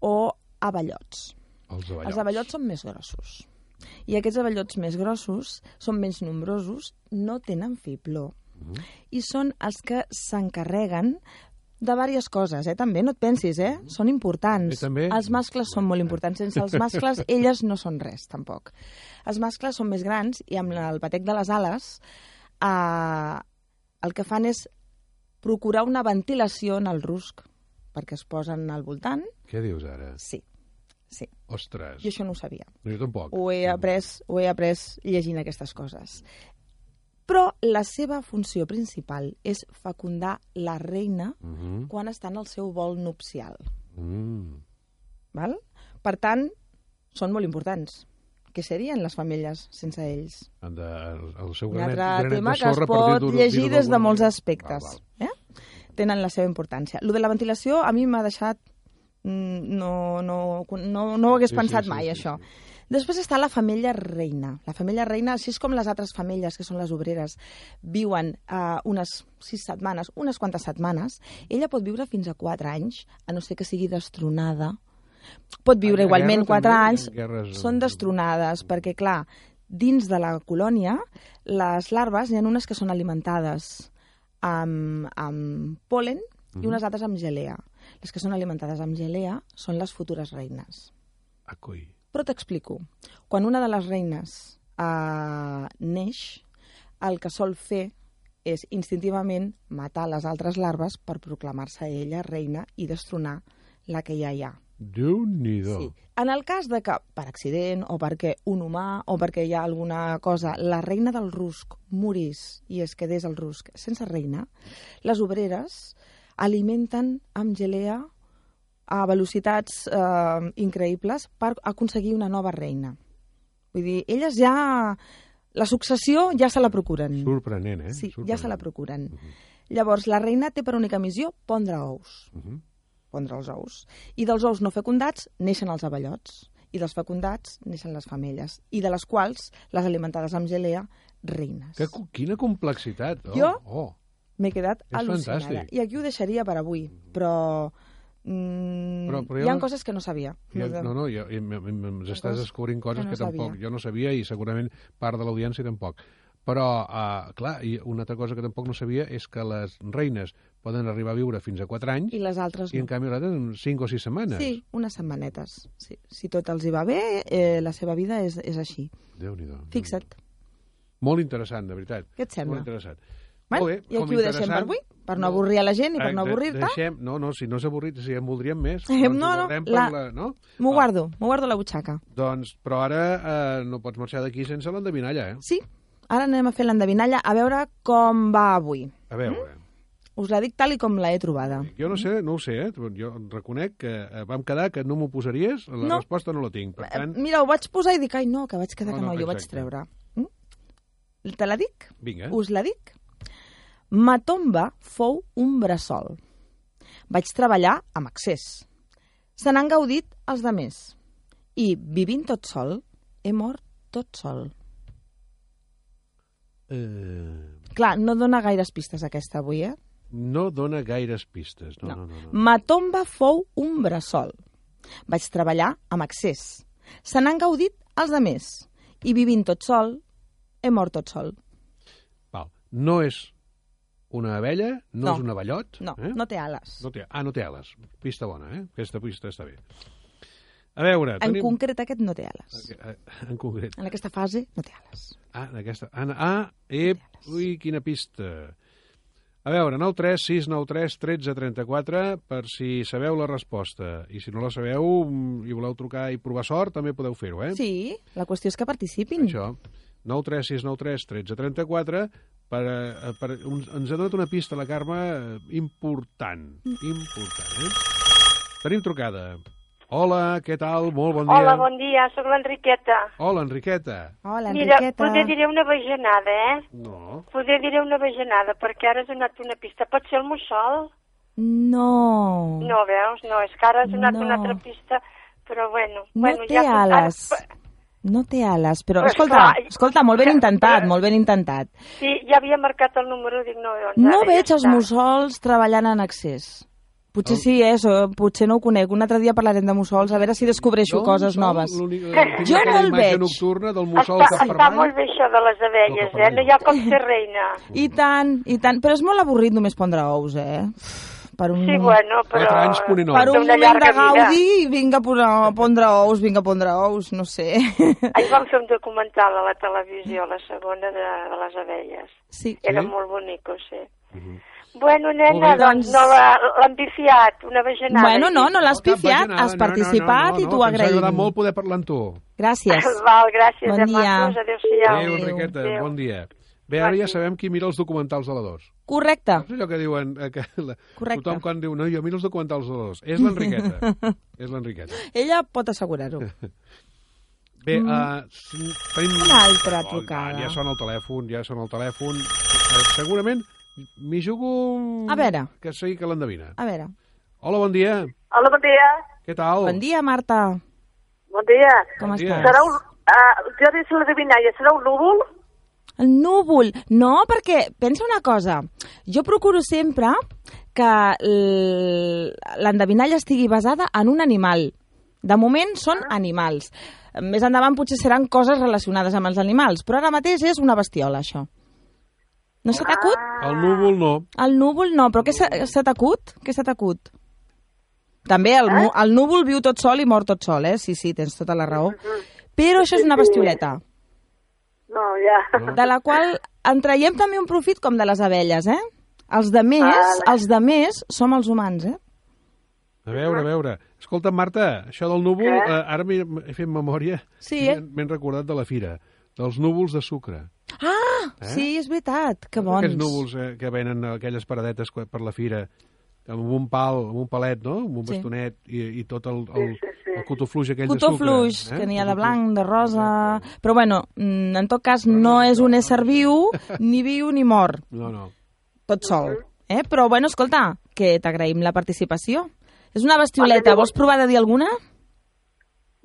o aballots. Els avallots. Els aballots són més grossos. I aquests aballots més grossos són menys nombrosos, no tenen fibló. Mhm. I són els que s'encarreguen de diverses coses, eh? també, no et pensis, eh? Són importants. I també- Els mascles són molt importants. Sense els mascles, elles no són res, tampoc. Els mascles són més grans i amb el batec de les ales eh, el que fan és procurar una ventilació en el rusc, perquè es posen al voltant. Què dius ara? Sí, sí. Ostres. Jo això no ho sabia. Jo tampoc. Ho he après, ho he après llegint aquestes coses. Però la seva funció principal és fecundar la reina Mhm. quan està en el seu vol nupcial. Mm. Val? Per tant, són molt importants. Què serien les famílies sense ells? De, el, el seu Un granet, altre granet tema que es pot llegir des de molts aspectes. Val, Eh? Tenen la seva importància. Lo de la ventilació a mi m'ha deixat... mm, No, no, no, no ho hagués Sí, sí, pensat sí, mai, sí, això. Després està la femella reina. La femella reina, així com les altres femelles, que són les obreres, viuen uh, unes sis setmanes, unes quantes setmanes, ella pot viure fins a quatre anys, a no ser que sigui destronada. Pot viure En igualment quatre anys. guerres- Són destronades, perquè, clar, dins de la colònia, les larves, n'hi ha unes que són alimentades amb, amb pol·len i Mhm. unes altres amb gelea. Les que són alimentades amb gelea són les futures reines. Ah, coi. Però t'explico. Quan una de les reines eh, neix, el que sol fer és instintivament matar les altres larves per proclamar-se ella reina i destronar la que ja hi ha. Déu-n'hi-do. Sí. En el cas de que, per accident, o perquè un humà, o perquè hi ha alguna cosa, la reina del rusc morís i es quedés el rusc sense reina, les obreres alimenten amb gelea a velocitats eh, increïbles per aconseguir una nova reina. Vull dir, elles ja... La successió ja se la procuren. Sorprenent, eh? Sí, Sorprenent. ja se la procuren. Llavors, la reina té per única missió pondre ous. Uh -huh. Pondre els ous. I dels ous no fecundats neixen els abellots. I dels fecundats neixen les femelles. I de les quals, les alimentades amb gelea, reines. Que, quina complexitat. Oh, Jo? Oh. M'he quedat És al·lucinada. fantàstic. I aquí ho deixaria per avui, però... Mm, Però- però jo hi ha no- coses que no sabia. Ja, no, no, em- ens estàs Coses descobrint coses que que, no tampoc sabia. jo no sabia i segurament part de l'audiència tampoc. Però, uh, clar, i una altra cosa que tampoc no sabia és que les reines poden arribar a viure fins a 4 anys I les altres i en no. canvi les altres 5 o 6 setmanes. Sí, unes setmanetes. Sí. Si tot els hi va bé, eh, la seva vida és, és així. Déu-n'hi-do. Fixa't. Molt interessant, de veritat. Què et sembla? Molt interessant. Bueno, Molt bé, I aquí ho deixem per avui? Per no avorrir a la gent i per no Eh, de- avorrir-te? Deixem... No, no, si no és avorrit, si en voldríem més. Ho no, no, la- la... no? M'ho Ah, guardo, m'ho guardo a la butxaca. Doncs, però ara eh, no pots marxar d'aquí sense l'endevinalla, eh? Sí, ara anem a fer l'endevinalla a veure com va avui. A veure, Us la dic tal i com la he trobada. jo no sé, no ho sé, eh? Jo reconec que eh, vam quedar que no m'ho posaries, la No. resposta no la tinc. Per tant, Eh, Mira, ho vaig posar i dic, ai no, que vaig quedar No, que no, no, jo ho vaig treure. Mm? Te la dic? vinga. Us la dic? Ma tomba fou un bressol. Vaig treballar amb accés. Se n'han gaudit els de més. I, vivint tot sol, he mort tot sol. Eh, Clar, no dona gaires pistes aquesta avui, eh? no dona gaires pistes. No, no, no. no. Ma tomba fou un bressol. Vaig treballar amb accés. Se n'han gaudit els de més. I vivint tot sol, he mort tot sol. Val. No és una abella, no, No. és un abellot. No, eh? no té ales. No té, ah, no té ales. Pista bona, eh? Aquesta pista està bé. A veure, En tenim... concret aquest no té ales. Eh, En concret. En aquesta fase no té ales. Ah, en aquesta... Ah, ah ep, ui, quina pista. A veure, 9 3 6 9 3 13 34 per si sabeu la resposta. I si no la sabeu i voleu trucar i provar sort, també podeu fer-ho, eh? Sí, la qüestió és que participin. Això. 9 3 6 9 3 13 34 per, eh, per, un, ens ha donat una pista la Carme eh, important. Important, eh? Tenim trucada. Hola, què tal? Molt bon dia. Hola, bon dia, sóc l'Enriqueta. Hola, Enriqueta. Hola, Mira, poder diré una bajanada, eh? No. Poder diré una bajanada, perquè ara has donat una pista. Pot ser el mussol? No. No, veus? No, és que ara has donat No. una altra pista, però bueno. No bueno, té ja ales. Ara, No té ales, però Però escolta, esclar, escolta, molt ben intentat, molt ben intentat. sí, ja havia marcat el número, dic no, doncs No ara ja veig els està. mussols treballant en accés. Potser sí, eh, so, potser no ho conec. Un altre dia parlarem de mussols, a veure si descobreixo No, coses mussol, noves. tinc Jo no el veig. nocturna del mussol Està, està molt bé això de les abelles, eh? No hi ha com ser reina. I tant, i tant. Però és molt avorrit només pondre ous, eh? Per un, Sí, bueno, però... Quatre anys ponent ous. per un moment de vida. gaudi, vinga a posar- a pondre ous, vinga a pondre ous, no sé. Ahir vam fer un documental a la televisió, la segona de, de les abelles. Sí. Era Sí? molt bonico, sí. Bueno, nena, bé, doncs doncs- no l'han pifiat, una bajanada. Bueno, no, no l'has pifiat, has participat i t'ho que Ens ha agraïm. agradat molt poder parlar amb tu. Gràcies. Val, gràcies, Bon eh, dia. adéu-siau. Adéu, Enriqueta, Adéu. bon dia. Bé, ara ja sabem qui mira els documentals de la 2. Correcte. És allò que diuen... eh, Que la, Correcte. Tothom quan diu, no, jo miro els documentals de la 2. És l'Enriqueta. és l'Enriqueta. Ella pot assegurar-ho. Bé, Mm. uh, tenim... Una altra Oh, trucada. Ja, ja sona el telèfon, ja sona el telèfon. Eh, segurament m'hi jugo... A veure. Que sigui que l'endevina. A veure. Hola, bon dia. Hola, bon dia. Què tal? Bon dia, Marta. Bon dia. Com Bon dia. estàs? Serà un... Uh, jo dic la divinalla, serà un núvol? El núvol. No, perquè pensa una cosa. Jo procuro sempre que l'endevinalla estigui basada en un animal. De moment són animals. Més endavant potser seran coses relacionades amb els animals, però ara mateix és una bestiola, això. No se t'acut? El núvol no. El núvol no, però què se, se t'acut? Què se t'acut? També el, nu- el núvol viu tot sol i mor tot sol, eh? Sí, sí, tens tota la raó. Però això és una bestioleta, No, ja. de la qual en traiem també un profit com de les abelles, eh? Els de més, Vale. els de més som els humans, eh? A veure, a veure. Escolta, Marta, això del núvol, eh, ara m'he he fet memòria Sí, eh? m'he m'he recordat de la fira, dels núvols de sucre. Ah, Eh? sí, és veritat, que bons. Aquests núvols eh, que venen a aquelles paradetes per la fira, amb un pal, amb un palet, no? Amb un Sí. bastonet i, i tot el, el, El cotofluix aquell Cotó de sucre. fluix, eh? que n'hi ha de Cotó blanc, de rosa... Però bueno, mm, en tot cas no és un ésser viu, ni viu ni mort, fluix. No, no. tot sol. Eh? Però bueno, escolta, que t'agraïm la participació. És una bestioleta, vols provar de dir alguna?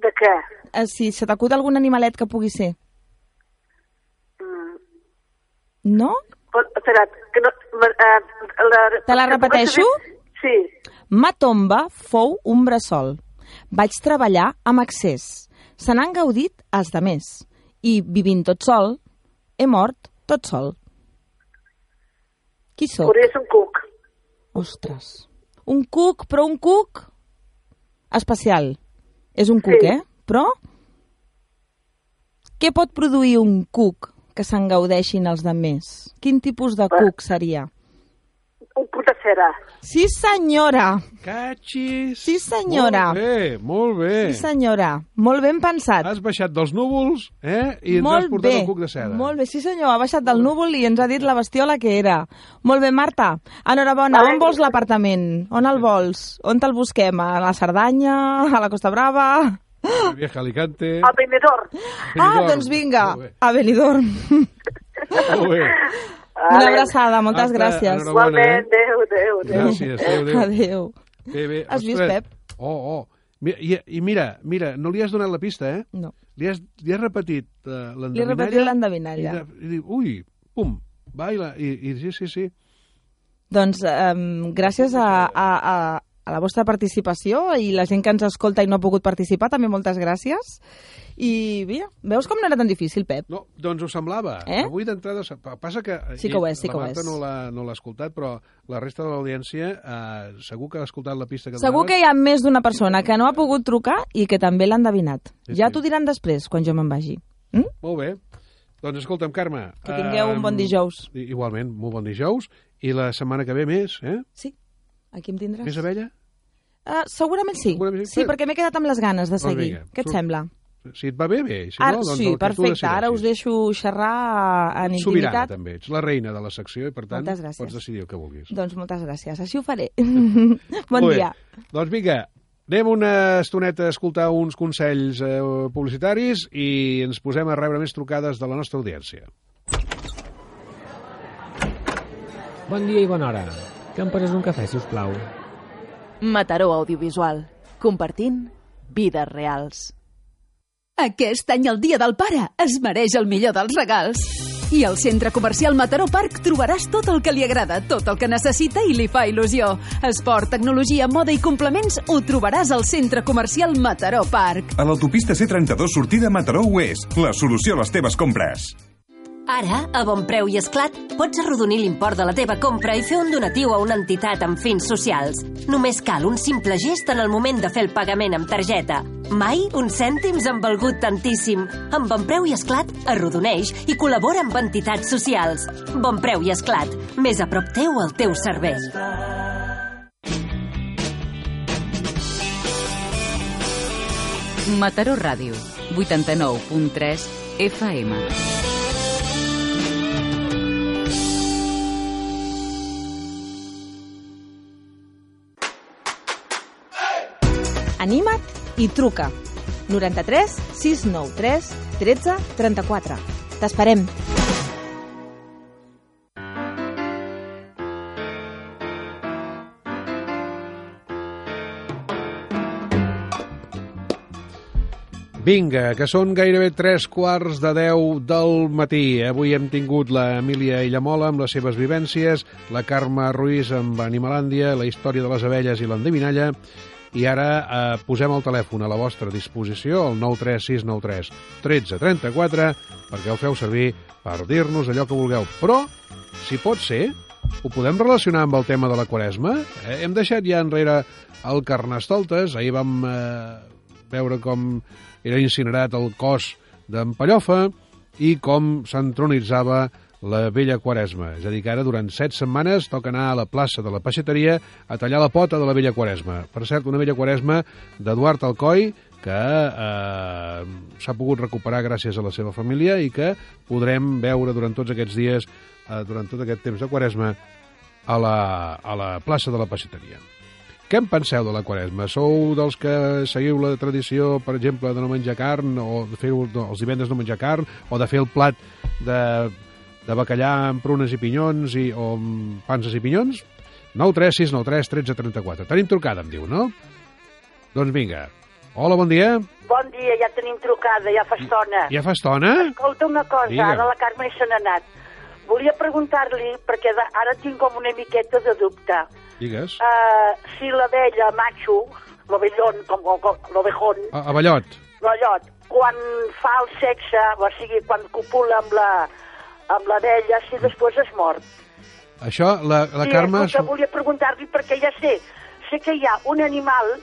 De què? Eh, si se t'acut algun animalet que pugui ser. Mm. No? Espera't, que no... Uh, la, Te la repeteixo? Sí. Ma tomba fou un bressol. Vaig treballar amb accés. Se n'han gaudit els de més. I, vivint tot sol, he mort tot sol. Qui sóc? Podria ser un cuc. Ostres. Un cuc, però un cuc especial. És un cuc, Sí. eh? Però què pot produir un cuc que se'n gaudeixin els de més? Quin tipus de cuc seria? Un cuc de cera. Sí, senyora. Catxis! Sí, senyora. Molt bé, molt bé. Sí, senyora. Molt ben pensat. Has baixat dels núvols, eh? I ens has portat bé. el cuc de seda. Molt bé, sí senyor, ha baixat del núvol i ens ha dit la bestiola que era. Molt bé, Marta. Enhorabona, on vols l'apartament? On el vols? On te'l busquem? A la Cerdanya? A la Costa Brava? Vieja Alicante. A Benidorm. Ah, Benidorm. doncs vinga, a Benidorm. Molt bé. Una abraçada, moltes Marta, gràcies. enhorabona, Igualment, eh? adéu, adéu, adéu. Gràcies, adéu, adéu. Adéu. Bé, bé. Has vist. Pep? Oh, oh. I, I mira, mira, no li has donat la pista, eh? No. Li has, li has repetit uh, Li he l'endevinalla. repetit I, l'endevinalla. de- i diu, ui, pum, va, i, la, i, i sí, sí, sí. Doncs um, gràcies a, a, a, a la vostra participació i la gent que ens escolta i no ha pogut participar, també moltes gràcies. I, mira, veus com no era tan difícil, Pep? No, doncs ho semblava. Eh? Avui d'entrada... Passa que... Sí que ho és, sí que ho és. no l'ha no l'ha escoltat, però la resta de l'audiència eh, segur que ha escoltat la pista que Segur que donaves. hi ha més d'una persona que no ha pogut trucar i que també l'han endevinat. Sí, ja sí. t'ho diran després, quan jo me'n vagi. Molt bé. Doncs escolta'm, Carme... Que tingueu un bon dijous. Igualment, molt bon dijous. I la setmana que ve més, eh? Sí, aquí em tindràs. Més abella? Uh, segurament sí. Segurament sí. Sí, perquè m'he quedat amb les ganes de Doncs seguir. vinga, Què et surt. sembla? Si et va bé, bé. Si Ara, no, doncs sí, perfecte. Ara us deixo xerrar en Sobirana, intimitat. també. Ets la reina de la secció i, per tant, pots decidir el que vulguis. Doncs moltes gràcies. Així ho faré. bon Molt bé. dia. Doncs vinga, anem una estoneta a escoltar uns consells eh, publicitaris i ens posem a rebre més trucades de la nostra audiència. Bon dia i bona hora. Que em poses un cafè, si us plau. Mataró Audiovisual. Compartint vides reals. Aquest any el Dia del Pare es mereix el millor dels regals. I al centre comercial Mataró Park trobaràs tot el que li agrada, tot el que necessita i li fa il·lusió. Esport, tecnologia, moda i complements ho trobaràs al centre comercial Mataró Park. A l'autopista C32 sortida Mataró Oest. La solució a les teves compres. Ara, a bon preu i esclat, pots arrodonir l'import de la teva compra i fer un donatiu a una entitat amb fins socials. Només cal un simple gest en el moment de fer el pagament amb targeta. Mai uns cèntims han valgut tantíssim. Amb bon preu i esclat, arrodoneix i col·labora amb entitats socials. Bon preu i esclat, més a prop teu al teu servei. Mataró Ràdio, 89.3 FM. Anima't i truca. 93 693 13 34. T'esperem. Vinga, que són gairebé tres quarts de deu del matí. Avui hem tingut la Emília Illamola amb les seves vivències, la Carme Ruiz amb Animalàndia, la història de les abelles i l'endevinalla, i ara eh, posem el telèfon a la vostra disposició, el 93693 1334, perquè el feu servir per dir-nos allò que vulgueu. Però, si pot ser, ho podem relacionar amb el tema de la Quaresma? Eh, hem deixat ja enrere el Carnestoltes, ahir vam eh, veure com era incinerat el cos d'en Pallofa i com s'entronitzava la vella Quaresma. És a dir, que ara durant set setmanes toca anar a la plaça de la Peixateria a tallar la pota de la vella Quaresma. Per cert, una vella Quaresma d'Eduard Alcoi, que eh, s'ha pogut recuperar gràcies a la seva família i que podrem veure durant tots aquests dies, eh, durant tot aquest temps de Quaresma, a la, a la plaça de la Peixateria. Què en penseu de la Quaresma? Sou dels que seguiu la tradició, per exemple, de no menjar carn, o de fer els divendres no menjar carn, o de fer el plat de, de bacallà amb prunes i pinyons i, o amb panses i pinyons? 9 3 6 9 3 13 34. Tenim trucada, em diu, no? Doncs vinga. Hola, bon dia. Bon dia, ja tenim trucada, ja fa estona. Ja fa estona? Escolta una cosa, Digue'm. ara la Carme se n'ha anat. Volia preguntar-li, perquè ara tinc com una miqueta de dubte, Digues. uh, si la vella macho, l'ovellón, com, com, l'ovejón, A, a Ballot. l'allot, quan fa el sexe, o sigui, quan copula amb la, amb la vella, si després es mor. Això, la, la sí, Carme... que volia preguntar-li, perquè ja sé, sé que hi ha un animal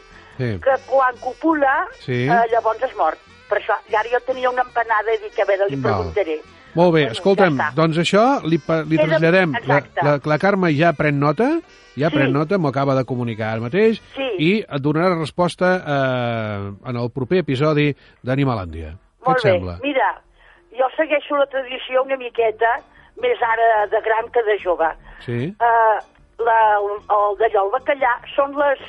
Sí. que quan copula, Sí. eh, llavors es mor. Per això, i ara jo tenia una empanada i dic, a veure, li Val. preguntaré. Molt bé, Bueno, escolta'm, ja doncs això li, li traslladem. La, exacte. la, la Carme ja pren nota, ja Sí. pren nota, m'ho acaba de comunicar ara mateix, Sí. i et donarà resposta eh, en el proper episodi d'Animalàndia. Què et bé, sembla? mira, jo segueixo la tradició una miqueta, més ara de gran que de jove. Sí? Uh, la, el d'allò, el bacallà, són les,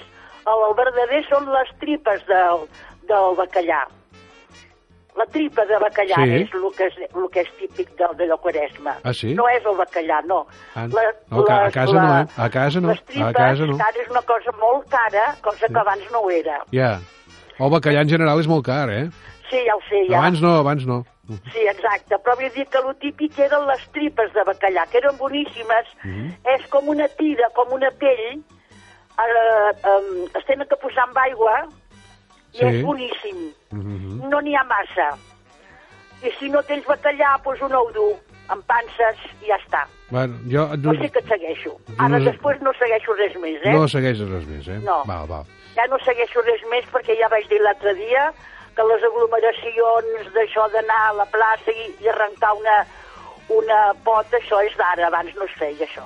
el, el verdader són les tripes del, del bacallà. La tripa de bacallà Sí. és el que és, el que és típic del, d'allò quaresma. Ah, sí? No és el bacallà, no. Ah, no, a ca- a casa no, eh? A casa no, Les tripes, a casa no. ara és una cosa molt cara, cosa que abans no ho era. Ja. El bacallà en general és molt car, eh? Sí, ja ho sé, ja. Abans no, abans no. Sí, exacte, però vull dir que el típic eren les tripes de bacallà, que eren boníssimes. Mhm. És com una tira, com una pell, eh, eh, es tenen que posar amb aigua i Sí. és boníssim. Mhm. No n'hi ha massa. I si no tens bacallà, doncs un ou dur, amb panses i ja està. Bueno, jo No sé que et segueixo. Ara no després no segueixo res més, eh? no segueixes res més, eh? No. Val, val. Ja no segueixo res més perquè ja vaig dir l'altre dia que les aglomeracions d'això d'anar a la plaça i, i arrencar una, una pota, això és d'ara, abans no es feia això.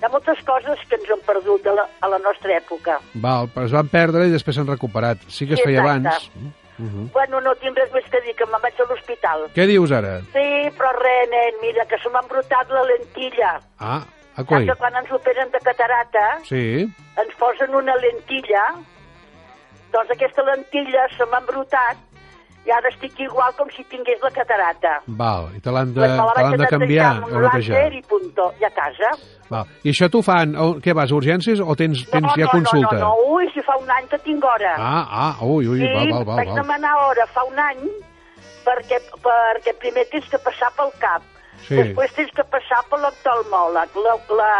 Hi ha moltes coses que ens han perdut de la, a la nostra època. Val, però es van perdre i després s'han recuperat. Sí que es Sí, feia abans. Mhm. Bueno, no tinc res més que dir, que me'n vaig a l'hospital. Què dius ara? Sí, però res, nen, mira, que se m'ha embrutat la lentilla. Ah, a Saps coi. que quan ens operen de catarata Sí. ens posen una lentilla, doncs aquesta lentilla se m'ha embrutat i ara estic igual com si tingués la catarata. Val, i te l'han de, Pues te de canviar o netejar. i punto, i a casa. Val. I això t'ho fan, o, què vas, urgències o tens, tens no, ja no, consulta? No, no, ui, si fa un any que tinc hora. Ah, ah, ui, ui, sí, val, val, val. vaig val. demanar hora fa un any perquè, perquè primer tens que passar pel cap, Sí. després tens que passar per l'oftalmòleg, la, la,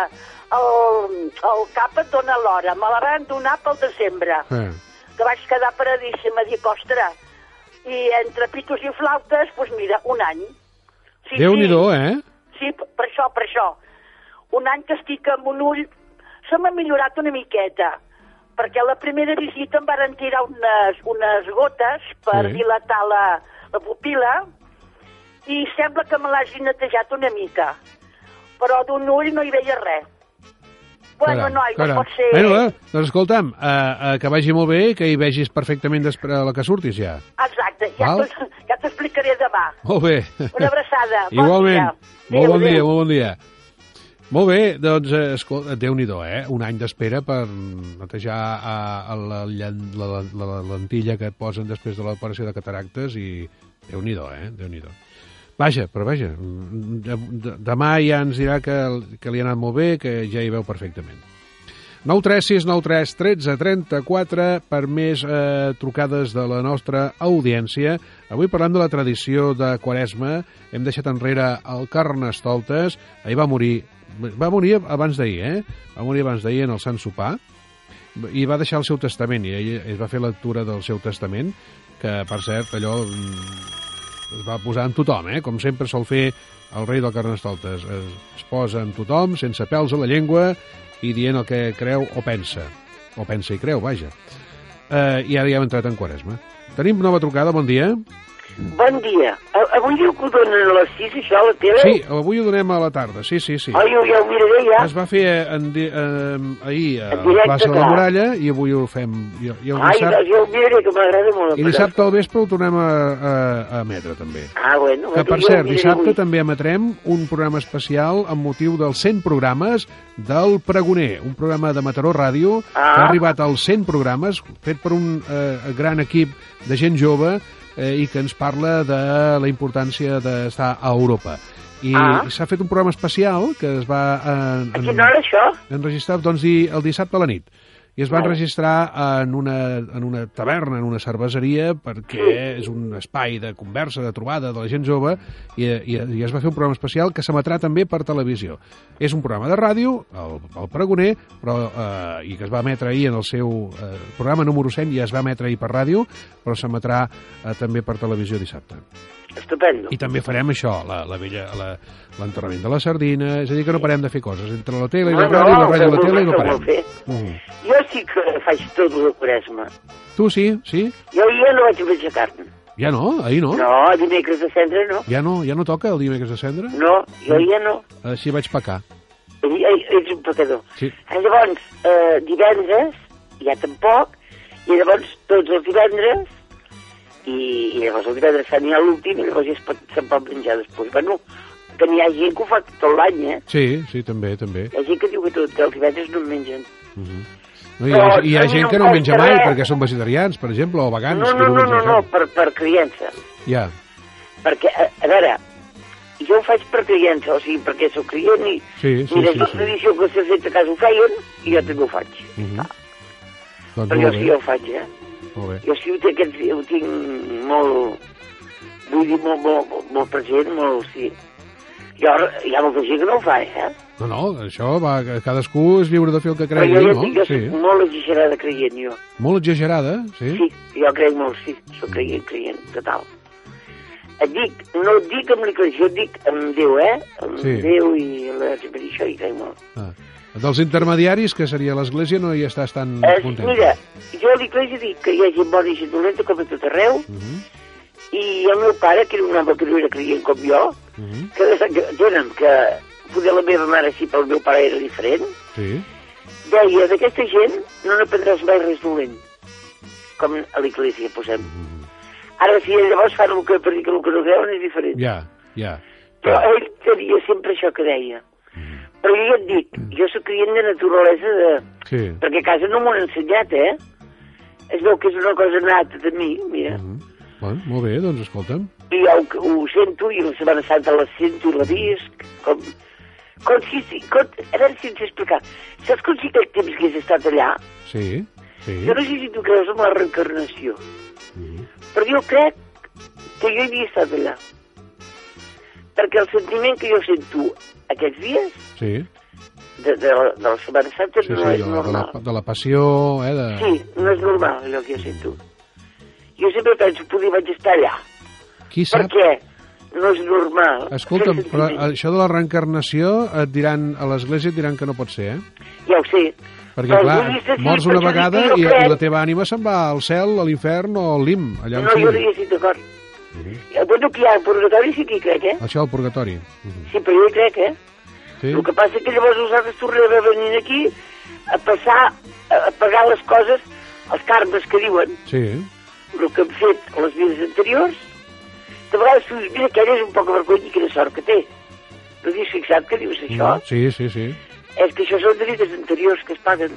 el, el cap et dona l'hora, me la van donar pel desembre, Eh. Que vaig quedar paradíssima, dic, ostres, i entre pitos i flautes, doncs mira, un any. Sí, Déu-n'hi-do, eh? Sí, p- per això, per això. Un any que estic amb un ull... Se m'ha millorat una miqueta, perquè a la primera visita em varen tirar unes, unes gotes per Sí. dilatar la, la pupila i sembla que me l'hagi netejat una mica. Però d'un ull no hi veia res. Bueno, Caram, noi, caram. no pot ser... Bueno, eh, doncs escolta'm, eh, eh, que vagi molt bé i que hi vegis perfectament després la que surtis ja. Exacte, ja ja t'explicaré demà. Molt bé. Una abraçada. Bon Igualment. dia. Molt bon dia, molt bon dia. Molt bé, doncs, eh, escolta, Déu-n'hi-do, eh? Un any d'espera per netejar a, a la, llen- la, la, la, lentilla que et posen després de l'operació de cataractes i Déu-n'hi-do, eh? Déu-n'hi-do. Vaja, però vaja, de, de, demà ja ens dirà que, que li ha anat molt bé, que ja hi veu perfectament. 93693 13 34 per més eh, trucades de la nostra audiència. Avui parlant de la tradició de Quaresma, hem deixat enrere el Carnestoltes, ahir va morir, va morir abans d'ahir, eh? Va morir abans d'ahir en el Sant Sopar, i va deixar el seu testament, i ell es va fer lectura del seu testament, que, per cert, allò mm, es va posar en tothom, eh? com sempre sol fer el rei del Carnestoltes. Es, es posa en tothom, sense pèls a la llengua, i dient el que creu o pensa. O pensa i creu, vaja. Eh, I ara ja hem entrat en Quaresma. Tenim nova trucada, bon dia. Bon dia. A- Avui diu que ho donen a les 6, això, a la tele? Sí, avui ho donem a la tarda, sí, sí, sí. Ai, ja ho miraré ja. Es va fer en, eh, ahir a En la directe, plaça de la. Muralla i avui ho fem. I, i el Ai, dissabte, doncs jo ho miraré, que m'agrada molt. i dissabte al vespre ho tornem a, a, a emetre, també. Ah, bueno. Que, per cert, dissabte avui. també emetrem un programa especial amb motiu dels 100 programes del Pregoner, un programa de Mataró Ràdio que ha Ah. arribat als 100 programes, fet per un eh, gran equip de gent jove eh, i que ens parla de la importància d'estar a Europa. I Ah. s'ha fet un programa especial que es va eh, A quina hora, això? enregistrar doncs, el dissabte a la nit i es va Vale. enregistrar en una, en una taverna, en una cerveseria, perquè és un espai de conversa, de trobada de la gent jove, i, i, i es va fer un programa especial que s'emetrà també per televisió. És un programa de ràdio, el, el Pregoner, però, eh, i que es va emetre ahir en el seu eh, programa número 100, i es va emetre ahir per ràdio, però s'emetrà eh, també per televisió dissabte. Estupendo. I també farem això, la, la vella, la, l'enterrament de la sardina, és a dir, que no parem de fer coses. Entre la tele i la No, no, ràdio, la ràdio i la tele, que no parem. Mm. Jo sí que faig tot el quaresma. Tu sí, sí? Jo ja no vaig menjar carn. Ja no? Ahir no? No, dimecres de cendre no. Ja no, ja no toca el dimecres de cendre? No, jo ja no. Així vaig pecar. Ets un pecador. Sí. Eh, Llavors, eh, divendres, ja tampoc, i llavors tots els divendres, i, i sant hi ha l'últim, i llavors se'n pot menjar després. Bueno, que n'hi ha gent que ho fa tot l'any, eh? Sí, sí, també, també. Hi ha gent que diu que tot, que els divendres no en mengen. No, hi, ha, Però hi ha a mi gent no que no menja mai res. perquè són vegetarians, per exemple, o vegans. No, que no, no, no, no, carn. per, per criança. Ja, Perquè, a, a veure, jo ho faig per criança, o sigui, perquè sóc client i, sí, i sí, des sí. sí. tradició que s'ha fet a casa ho feien, i jo també ho faig. Uh -huh. Doncs Però jo sí bé, ho faig, eh? Molt bé. Jo sí ho, tinc, aquest, ho tinc molt... Vull dir, molt, molt, molt, present, molt, sí. Jo, hi ha molta gent que no ho fa, eh? No, no, això va, que cadascú és lliure de fer el que cregui, jo, no? jo Sí. soc molt exagerada creient, jo. Molt exagerada, sí? Sí, jo crec molt, sí. Soc creient, creient, total. Et dic, no et dic amb l'Església, jo et dic amb Déu, eh? Amb Sí. Déu i això hi crec molt. Ah. Dels intermediaris, que seria l'Església, no hi estàs tan Eh, content. mira, jo a l'Església dic que hi ha gent bona i gent dolenta com a tot arreu, Mhm. i el meu pare, que era un home que no era creient com jo, Mhm. que, que tenen que poder la meva mare sí, però el meu pare era diferent, Sí. deia, d'aquesta gent no n'aprendràs mai res dolent, com a l'Església, posem. Ara, si llavors fan el que predica el que no creuen, és diferent. Ja, ja. Però ell tenia sempre això que deia. Però jo ja et dic, jo sóc client de naturalesa de... Sí. Perquè a casa no m'ho han ensenyat, eh? Es veu que és una cosa nata de mi, mira. Bueno, molt bé, doncs escolta'm. I jo ho, ho sento, i la Setmana Santa la sento i la visc, com... Com si... si com, a veure si ens explicar. Saps com si aquell temps que has estat allà? Sí, sí. Jo no sé si tu creus en la reencarnació, però jo crec que jo havia estat allà. Perquè el sentiment que jo sento aquests dies Sí, de, de, la, de la Setmana Santa sí, sí, no de és la, de, normal. la, de la passió, eh, de... Sí, no és normal allò que jo sento. Jo sempre penso, poder vaig estar allà. Qui sap? Perquè no és normal. Escolta'm, però això de la reencarnació et diran, a l'església et diran que no pot ser, eh? Ja ho sé. Perquè, clar, sí, mors per una vegada jo i, i la teva ànima se'n va al cel, a l'infern o al lim, allà on No, jo no sigui. hi estic d'acord. Eh, Bueno, que hi ha el purgatori sí que hi crec, eh? Això al purgatori. Sí, però jo hi crec, eh? Sí? El que passa que llavors nosaltres tornem a venir aquí a passar, a pagar les coses, els karmes que diuen, Sí. el que hem fet a les vides anteriors, de vegades tu dius, mira, aquella és un poc vergonya i quina sort que té. No has fixat que dius això? Sí, sí, sí. És que això són de vides anteriors que es paguen.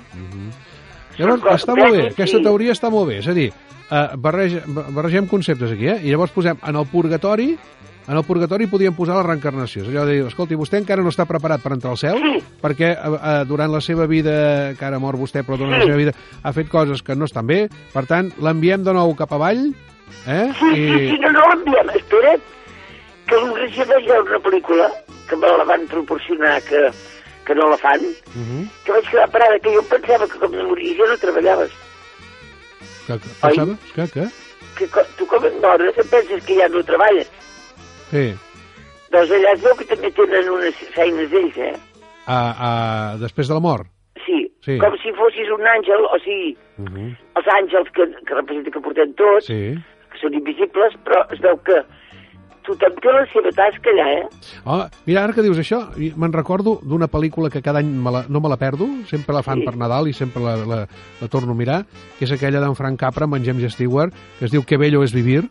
Llavors, coses està molt bé, aquesta teoria està molt bé. És a dir, eh, barrege, barregem conceptes aquí, eh? I llavors posem en el purgatori, en el purgatori podíem posar la reencarnació. És allò de dir, escolti, vostè encara no està preparat per entrar al cel, sí. perquè eh, eh, durant la seva vida, que ara mor vostè, però durant Sí. la seva vida ha fet coses que no estan bé, per tant, l'enviem de nou cap avall, eh? Sí, sí, sí, no, no l'enviem. Espera't, que hi ha una pel·lícula que me la van proporcionar, que, que no la fan, Uh -huh. que vaig quedar parada, que jo em pensava que com a ja no treballaves. Que, que, pensaves? Que, que? Que co- tu com a dona te penses que ja no treballes. Sí. Doncs allà es veu que també tenen unes feines ells, eh? A, a, després de la mort? Sí, Sí. com si fossis un àngel, o sigui, Uh -huh. els àngels que, que representen que portem tots, Sí. que són invisibles, però es veu que tothom té la seva tasca allà, eh? Oh, mira, ara que dius això, me'n recordo d'una pel·lícula que cada any me la, no me la perdo, sempre la fan Sí. per Nadal i sempre la, la, la torno a mirar, que és aquella d'en Frank Capra amb en James Stewart, que es diu Que bello es vivir,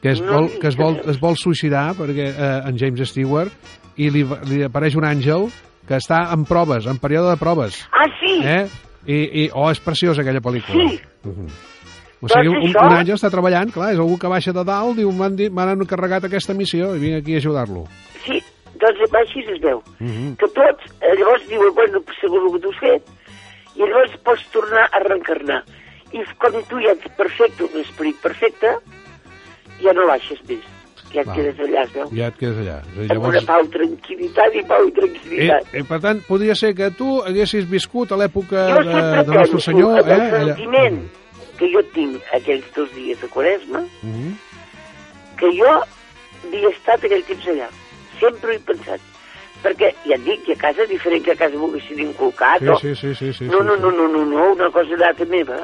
que es No vol, que es vol, es vol suïcidar perquè eh, en James Stewart i li, li apareix un àngel que està en proves, en període de proves. Ah, sí? Eh? I, i, oh, és preciosa aquella pel·lícula. Sí. Uh -huh. O Doncs sigui, un, això- un àngel està treballant, clar, és algú que baixa de dalt, diu, m'han encarregat aquesta missió i vinc aquí a ajudar-lo. Sí, doncs així es veu. Uh -huh. Que tots, eh, llavors diuen, bueno, segur que tu has fet, i llavors pots tornar a reencarnar. I quan tu ja ets perfecte, un esperit perfecte, ja no baixes més. Ja et Val. quedes allà, es veu. Ja et quedes allà. Amb una pau, tranquil·litat i pau i Eh, tranquil·litat. eh, per tant, podria ser que tu haguessis viscut a l'època jo de, sempre de Nostre penso Senyor... en el Eh, allà- sentiment que jo tinc aquells dos dies de Quaresma, Mhm. que jo havia estat aquell temps allà. Sempre ho he pensat. Perquè, ja et dic, que a casa diferent que a casa m'ho haguessin inculcat. Sí, o- sí, sí, sí, sí, no, sí, no, no, no, no, no, una cosa data meva.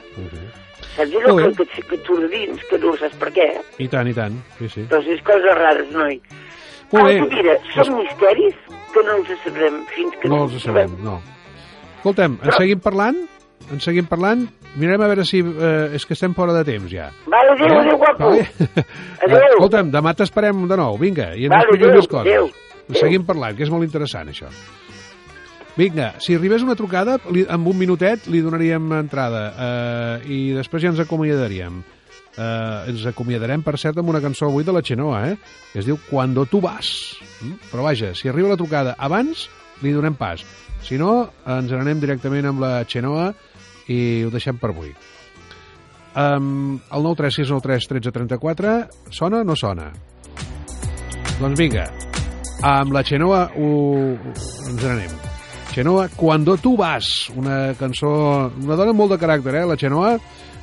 Saps allò Molt que, que, que dins, que no saps per què? I tant, i tant. Sí, sí. Doncs és coses rares, noi. Molt bé. Mira, són misteris que no els sabrem fins que No els sabem, no. Escolta'm, en seguim parlant? En seguim parlant? Mirem a veure si... Eh, és que estem fora de temps, ja. Vale, adéu, Eh? adéu, guapo. Vale. Adéu. Escolta'm, demà t'esperem de nou, vinga, i ens Vale, expliques adéu, més coses. adéu, adéu. Seguim parlant, que és molt interessant, això. Vinga, si arribés una trucada, li, amb un minutet li donaríem entrada eh, i després ja ens acomiadaríem. Eh, ens acomiadarem, per cert, amb una cançó avui de la Xenoa, eh? que es diu Cuando tu vas. Mm? Però vaja, si arriba la trucada abans, li donem pas. Si no, ens n'anem directament amb la Xenoa i ho deixem per avui. Um, el 93693 1334 sona o no sona? Doncs vinga, amb la Xenoa ho... ens n'anem. Xenoa, Cuando tu vas, una cançó, una dona molt de caràcter, eh, la Xenoa,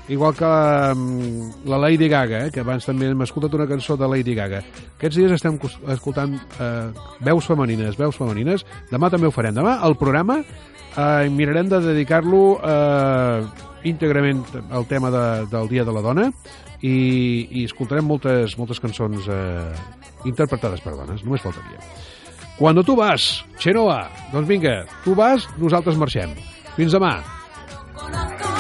igual que mm, la Lady Gaga, eh, que abans també hem escoltat una cançó de Lady Gaga. Aquests dies estem escoltant eh, veus femenines, veus femenines. Demà també ho farem. Demà el programa eh, mirarem de dedicar-lo eh, íntegrament al tema de, del Dia de la Dona i, i escoltarem moltes, moltes cançons eh, interpretades per dones, només faltaria. Cuando tu vas, Xenoa, doncs vinga, tu vas, nosaltres marxem. Fins demà. Y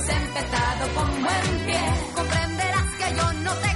empezado con buen pie. Comprenderás que yo no te